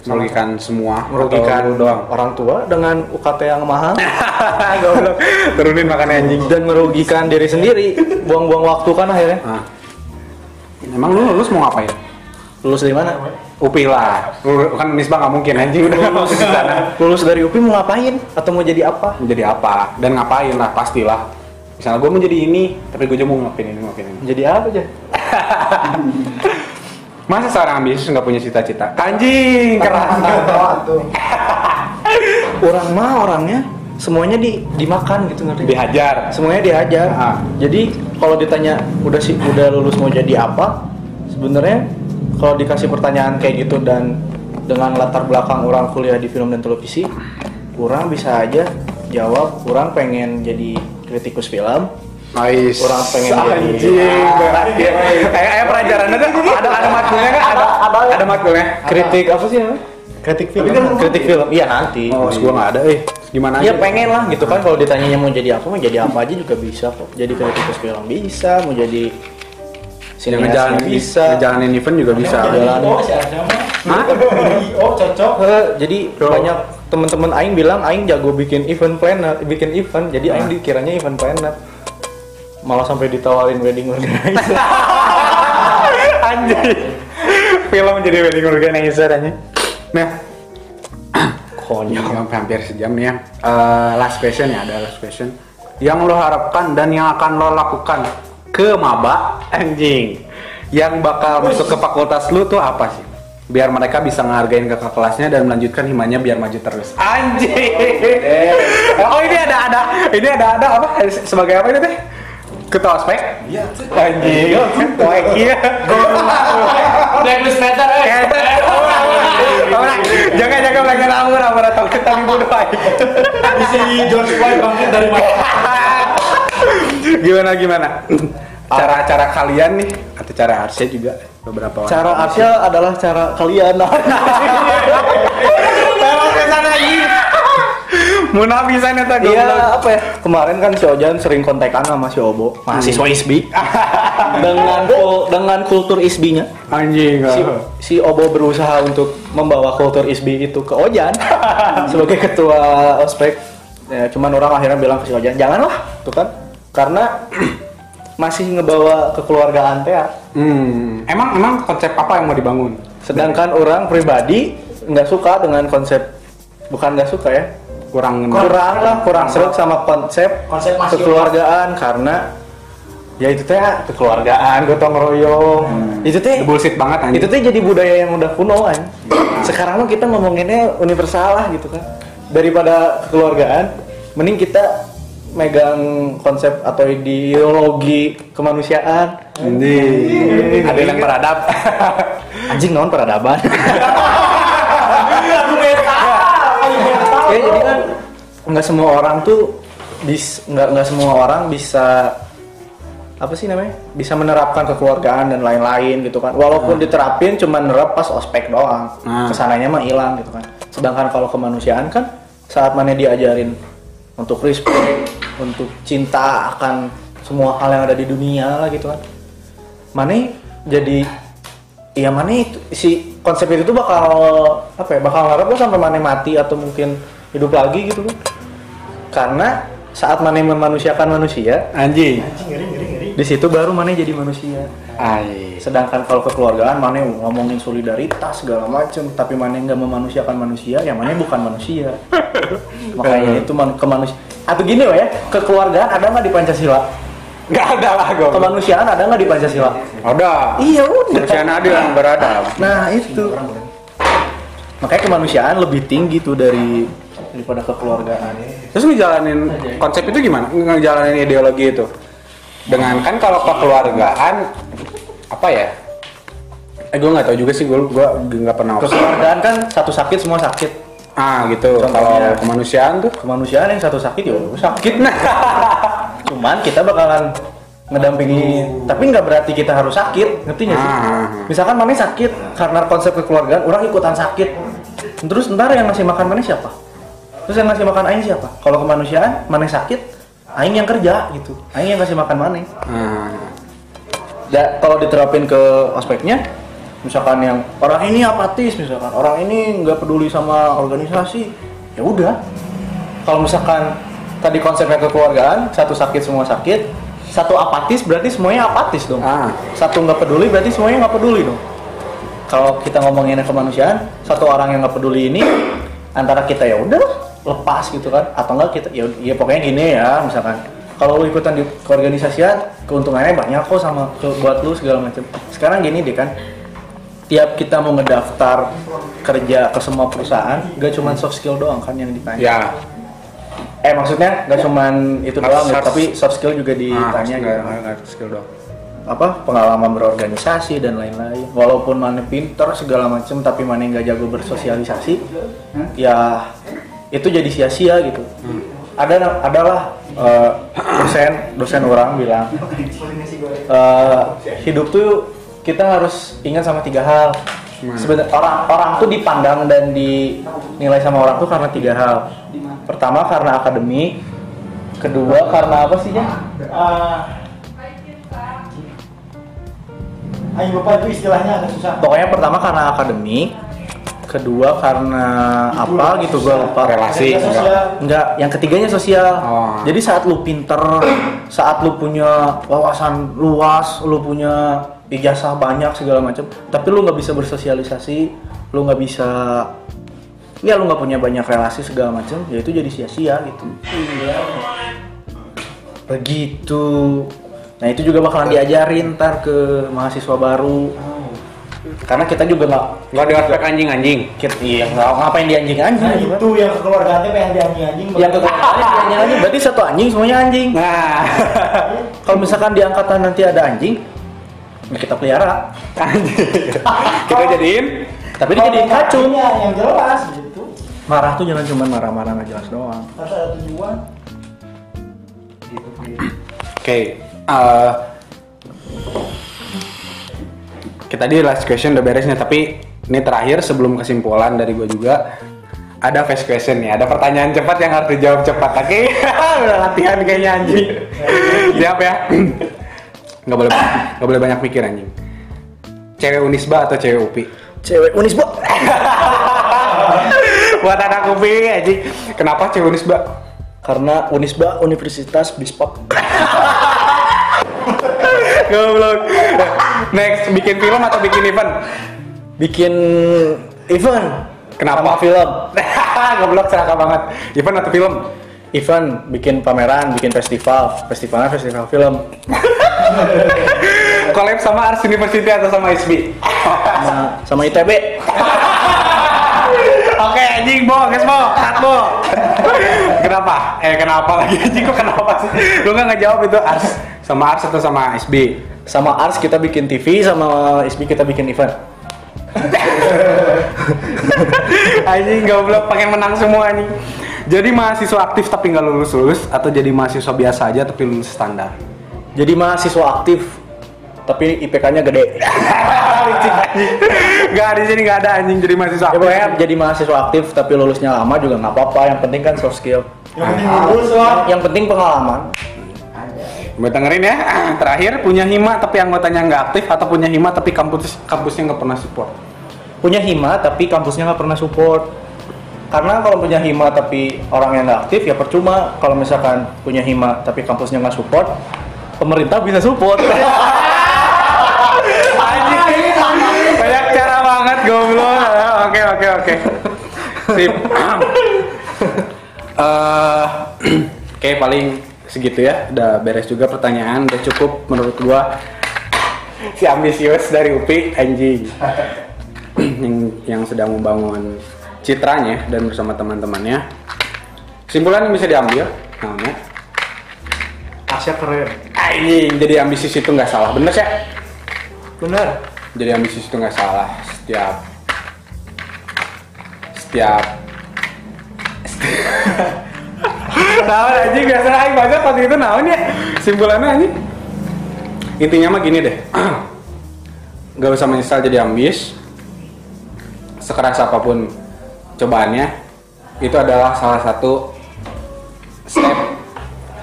Speaker 3: merugikan semua
Speaker 4: merugikan
Speaker 3: doang?
Speaker 4: orang tua dengan UKT yang mahal.
Speaker 3: Goblok. Turunin makan anjing.
Speaker 4: Dan merugikan diri sendiri. Buang-buang waktu kan akhirnya.
Speaker 3: Ah. emang lu lulus mau ngapain?
Speaker 4: Lulus dari mana?
Speaker 3: UPI lah. Lu- kan misbah nggak mungkin anjing. Udah lulus. di sana.
Speaker 4: Lulus dari UPI mau ngapain? Atau mau jadi apa?
Speaker 3: Menjadi apa? Dan ngapain lah pastilah. Misalnya gue mau jadi ini tapi gue juga mau ngapain ini ngapain ini?
Speaker 4: Jadi apa aja
Speaker 3: masa seorang ambisius nggak punya cita-cita? Anjing keras.
Speaker 5: tuh.
Speaker 4: orang mah orangnya semuanya di dimakan gitu ngerti?
Speaker 3: Dihajar.
Speaker 4: semuanya dihajar. Jadi kalau ditanya udah sih udah lulus mau jadi apa? Sebenarnya kalau dikasih pertanyaan kayak gitu dan dengan latar belakang orang kuliah di film dan televisi kurang bisa aja jawab kurang pengen jadi kritikus film
Speaker 3: Nice.
Speaker 4: Orang pengen
Speaker 3: anjing. berat ya. Kayak kayak pelajarannya tuh ada ada matkulnya kan? Ada ada ada matkulnya.
Speaker 4: kritik apa sih namanya? kritik film kritik film iya nanti
Speaker 3: Oh, gua nggak ada eh. Gimana
Speaker 4: Iya
Speaker 3: aja?
Speaker 4: pengen lah gitu kan kalau ditanyanya mau jadi apa mau jadi apa aja juga bisa kok jadi kritikus film bisa mau jadi sineas
Speaker 3: ngejalanin
Speaker 4: bisa
Speaker 3: ngejalanin event juga bisa.
Speaker 4: Jalan.
Speaker 5: Oh, si Arjam mah.
Speaker 3: Hah?
Speaker 5: Oh, cocok.
Speaker 4: Eh, jadi banyak teman-teman aing bilang aing jago bikin event planner bikin event jadi aing dikiranya event planner malah sampai ditawarin wedding organizer
Speaker 3: Anjing. Film jadi wedding organizer aja. Nah,
Speaker 4: konyol
Speaker 3: Sampai hampir sejam nih ya. Eh, last question ya, ada last question. Yang lo harapkan dan yang akan lo lakukan ke maba anjing. Yang bakal masuk ke fakultas lu tuh apa sih? Biar mereka bisa ngehargain kakak kelasnya dan melanjutkan himanya biar maju terus. Anjing. oh ini ada ada ini ada ada apa sebagai apa ini teh? Ketua ospek?
Speaker 5: Iya,
Speaker 3: Anjing. Wah, iya.
Speaker 5: Udah meter, eh.
Speaker 3: Jangan jangan lagi ngawur ngawur atau kita dibunuh aja.
Speaker 5: Si George Floyd bangkit dari mana?
Speaker 3: gimana gimana cara cara kalian nih atau cara Arsya juga beberapa orang
Speaker 4: cara Arsya adalah cara kalian
Speaker 3: Tolong ke sana lagi munafisan eta
Speaker 4: Iya
Speaker 3: goblok.
Speaker 4: apa ya? Kemarin kan si Ojan sering kontekan sama si Obo. Mahasiswa ISBI dengan kul- dengan kultur ISBI-nya
Speaker 3: anjing
Speaker 4: si, si Obo berusaha untuk membawa kultur ISBI itu ke Ojan sebagai ketua ospek. Ya, cuman orang akhirnya bilang ke si Ojan janganlah tuh kan. Karena masih ngebawa kekeluargaan teh
Speaker 3: hmm. emang emang konsep apa yang mau dibangun?
Speaker 4: Sedangkan orang pribadi nggak suka dengan konsep bukan nggak suka ya
Speaker 3: kurang
Speaker 4: kurang. lah kurang serak sama konsep
Speaker 5: Konsep
Speaker 4: kekeluargaan karena ya itu teh kekeluargaan gotong royong. Itu teh
Speaker 3: bullshit banget anjing.
Speaker 4: itu tuh jadi budaya yang udah kuno kan sekarang mah kita ngomonginnya universal lah gitu kan. Daripada kekeluargaan mending kita megang konsep atau ideologi kemanusiaan.
Speaker 3: Anjing. Ada yang beradab
Speaker 4: anjing naon peradaban? Ya jadi kan nggak semua orang tuh bis nggak nggak semua orang bisa apa sih namanya bisa menerapkan kekeluargaan dan lain-lain gitu kan. Walaupun diterapin cuma nerap pas ospek doang.
Speaker 3: Hmm.
Speaker 4: ke sananya mah hilang gitu kan. Sedangkan kalau kemanusiaan kan saat mana diajarin untuk respect untuk cinta akan semua hal yang ada di dunia lah gitu kan. Mana jadi iya mana itu si konsep itu tuh bakal apa ya bakal ngarep lo sampai mana mati atau mungkin hidup lagi gitu kan karena saat mana memanusiakan manusia
Speaker 3: anjing.
Speaker 5: Anjing ngeri ngeri ngeri.
Speaker 4: di situ baru mana jadi manusia.
Speaker 3: Ay.
Speaker 4: sedangkan kalau kekeluargaan mana ngomongin solidaritas segala macem tapi mana nggak memanusiakan manusia ya mana bukan manusia. Makanya itu man kemanusia atau gini loh ya kekeluargaan ada nggak di pancasila?
Speaker 3: Nggak ada lah gue
Speaker 4: kemanusiaan ada nggak di pancasila?
Speaker 3: Ada.
Speaker 4: Iya udah.
Speaker 3: Kemanusiaan adil dan beradab
Speaker 4: nah itu. Makanya kemanusiaan lebih tinggi tuh dari daripada kekeluargaan
Speaker 3: Terus ngejalanin konsep itu gimana? Ngejalanin ideologi itu? Dengan kan kalau kekeluargaan apa ya? Eh gue nggak tahu juga sih gue gue nggak pernah.
Speaker 4: kekeluargaan kan satu sakit semua sakit
Speaker 3: Ah gitu.
Speaker 4: Contohnya.
Speaker 3: Kalau kemanusiaan tuh
Speaker 4: kemanusiaan yang satu sakit ya sakit nah cuman kita bakalan ngedampingi tapi nggak berarti kita harus sakit ngerti nggak sih
Speaker 3: Ah.
Speaker 4: misalkan mana sakit karena konsep kekeluargaan orang ikutan sakit terus ntar yang ngasih makan mana siapa terus yang ngasih makan aing siapa? Kalau kemanusiaan mana sakit aing yang kerja gitu. Aing yang kasih makan mana
Speaker 3: Ah.
Speaker 4: Da- kalau diterapin ke aspeknya misalkan yang orang ini apatis misalkan. Orang ini nggak peduli sama organisasi ya udah. Kalau misalkan tadi konsepnya kekeluargaan satu sakit semua sakit satu apatis berarti semuanya apatis dong.
Speaker 3: Ah.
Speaker 4: satu nggak peduli berarti semuanya nggak peduli dong. Kalau kita ngomongin kemanusiaan satu orang yang nggak peduli ini antara kita ya udah lepas gitu kan? Atau enggak kita ya, ya pokoknya gini ya misalkan. Kalau lu ikutan di keorganisasian keuntungannya banyak kok sama ke, buat lu segala macam. Sekarang gini deh kan tiap kita mau ngedaftar kerja ke semua perusahaan gak cuma soft skill doang kan yang ditanya.
Speaker 3: Ya.
Speaker 4: eh maksudnya nggak cuman itu doang
Speaker 3: harus-
Speaker 4: tapi soft skill juga ditanya
Speaker 3: Ah,
Speaker 4: gitu.
Speaker 3: nggak- nggak skill dong
Speaker 4: apa pengalaman berorganisasi dan lain-lain. Walaupun mana pinter segala macem tapi mana nggak jago bersosialisasi ya itu jadi sia-sia gitu. Ada adalah eh, dosen dosen orang bilang eh, hidup tuh kita harus ingat sama tiga hal. Sebenarnya orang orang tuh dipandang dan dinilai sama orang tuh karena tiga hal. Pertama karena akademik kedua karena apa sih ya.
Speaker 5: Ayo bapak itu istilahnya agak susah.
Speaker 4: pokoknya pertama karena akademik kedua karena apa gitu gue lupa.
Speaker 3: Relasi, enggak.
Speaker 4: yang ketiganya sosial.
Speaker 3: Oh.
Speaker 4: jadi saat lu pinter saat lu punya wawasan luas lu punya ijazah banyak segala macam tapi lu nggak bisa bersosialisasi lu nggak bisa ya lu nggak punya banyak relasi segala macam ya itu jadi sia-sia gitu. Begitu. Nah itu juga bakalan diajarin ntar ke mahasiswa baru karena kita juga nggak
Speaker 3: nggak ada aspek anjing-anjing
Speaker 4: kita- iya nggak ngapain di anjing anjing
Speaker 5: Nah itu yang kekeluargaan teh pengen di anjing-anjing.
Speaker 4: yang kekeluargaan di anjing anjing berarti satu anjing semuanya anjing
Speaker 3: nah
Speaker 4: kalau misalkan di angkatan nanti ada anjing ya kita pelihara
Speaker 3: kita jadiin
Speaker 4: tapi dia jadi kacung
Speaker 5: Kacungnya yang jelas gitu.
Speaker 4: marah tuh jangan cuma marah-marah nggak jelas doang
Speaker 5: Harus ada tujuan. Gitu.
Speaker 3: Oke, eh, kita di last question udah beres nih, tapi ini terakhir sebelum kesimpulan dari gue juga ada fast question nih, ada pertanyaan cepat yang harus dijawab cepat. Oke, udah latihan kayaknya anjing. Siap ya? Nggak boleh nggak boleh banyak mikir anjing. Cewek Unisba atau cewek Upi?
Speaker 4: cewek unis bu
Speaker 3: Buat anak Upi anjing. Kenapa cewek Unisba?
Speaker 4: karena Unisba Universitas Bispop
Speaker 3: Goblok. Next, bikin film atau bikin event?
Speaker 4: bikin event
Speaker 3: Kenapa?
Speaker 4: Sama film
Speaker 3: Goblok seraka banget. Event atau film?
Speaker 4: event bikin pameran bikin festival festivalnya festival film
Speaker 3: Collab sama Ars University atau sama SB?
Speaker 4: sama, sama ITB
Speaker 3: Oke, anjing bo, guys bo, cut bo. kenapa? Eh kenapa lagi anjing kok kenapa sih? Lu nggak ngejawab itu Ars sama Ars atau sama SB?
Speaker 4: Sama Ars kita bikin TV sama ISB kita bikin event
Speaker 3: anjing goblok pengen menang semua anjing. Jadi mahasiswa aktif tapi nggak lulus lulus atau jadi mahasiswa biasa aja tapi lulus standar?
Speaker 4: jadi mahasiswa aktif tapi IPK-nya gede
Speaker 3: Gak di sini nggak ada anjing jadi mahasiswa
Speaker 4: ya
Speaker 3: aktif.
Speaker 4: pokoknya jadi mahasiswa aktif tapi lulusnya lama juga nggak apa-apa yang penting kan soft skill
Speaker 5: Yang penting lulus lah.
Speaker 4: yang penting pengalaman
Speaker 3: Buat dengerin ya. Terakhir punya hima tapi anggotanya nggak aktif atau punya hima tapi kampus kampusnya nggak pernah support.
Speaker 4: punya hima tapi kampusnya nggak pernah support karena kalau punya hima tapi orang yang nggak aktif ya percuma kalau misalkan punya hima tapi kampusnya nggak support pemerintah bisa support
Speaker 3: banyak cara banget goblok. Oke oke oke. Sip. Eh, Oke paling segitu ya. Udah beres juga pertanyaan. Udah cukup menurut gua. Si ambisius dari UPI anjing. yang yang sedang membangun citranya dan bersama teman-temannya. Kesimpulan yang bisa diambil, namanya
Speaker 4: Asia keren
Speaker 3: anjing jadi ambisius itu nggak salah bener sih
Speaker 4: bener
Speaker 3: jadi ambisius itu nggak salah setiap setiap Naon anjing biasa aing banget waktu itu naon ya simpulannya anjing intinya mah gini deh nggak usah menyesal jadi ambis sekeras apa pun cobaannya itu adalah salah satu step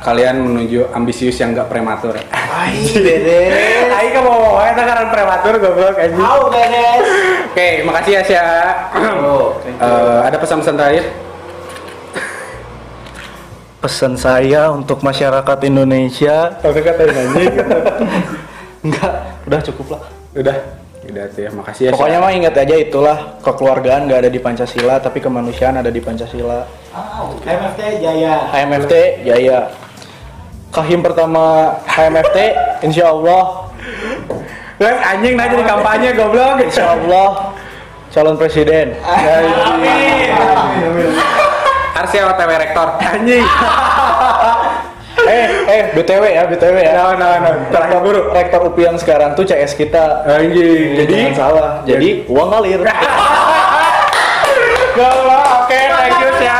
Speaker 3: kalian menuju ambisius yang nggak prematur
Speaker 4: Aih, dede.
Speaker 3: Aing kan mau eta karena prematur goblok anjing.
Speaker 5: Tahu beres.
Speaker 3: Oke, makasih ya Sya.
Speaker 4: Oh.
Speaker 3: Eh, ada pesan-pesan terakhir?
Speaker 4: Pesan saya untuk masyarakat Indonesia
Speaker 3: Tapi kata anjing.
Speaker 4: enggak, udah cukup lah.
Speaker 3: Udah. Udah tuh ya, makasih ya.
Speaker 4: Pokoknya mah ingat aja itulah kekeluargaan nggak ada di Pancasila tapi kemanusiaan ada di Pancasila.
Speaker 5: Tahu. MFT Jaya.
Speaker 4: HMFT Jaya. Kahim pertama HMFT Insya Allah
Speaker 3: Guys, anjing nah jadi kampanye goblok.
Speaker 4: Insya Allah calon presiden.
Speaker 3: Amin. Arsia OTW rektor. Anjing.
Speaker 4: eh eh btw ya btw ya
Speaker 3: Nah, nah, nah.
Speaker 4: rektor guru rektor UPI yang sekarang tuh CS kita
Speaker 3: Anjing.
Speaker 4: jadi
Speaker 3: Jadi
Speaker 4: salah jadi uang ngalir
Speaker 3: Gawat, oke, thank you ya.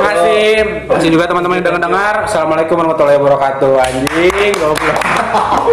Speaker 3: Makasih. Makasih juga teman-teman yang udah ngedengar. Assalamualaikum warahmatullahi wabarakatuh. Anjing, goblok.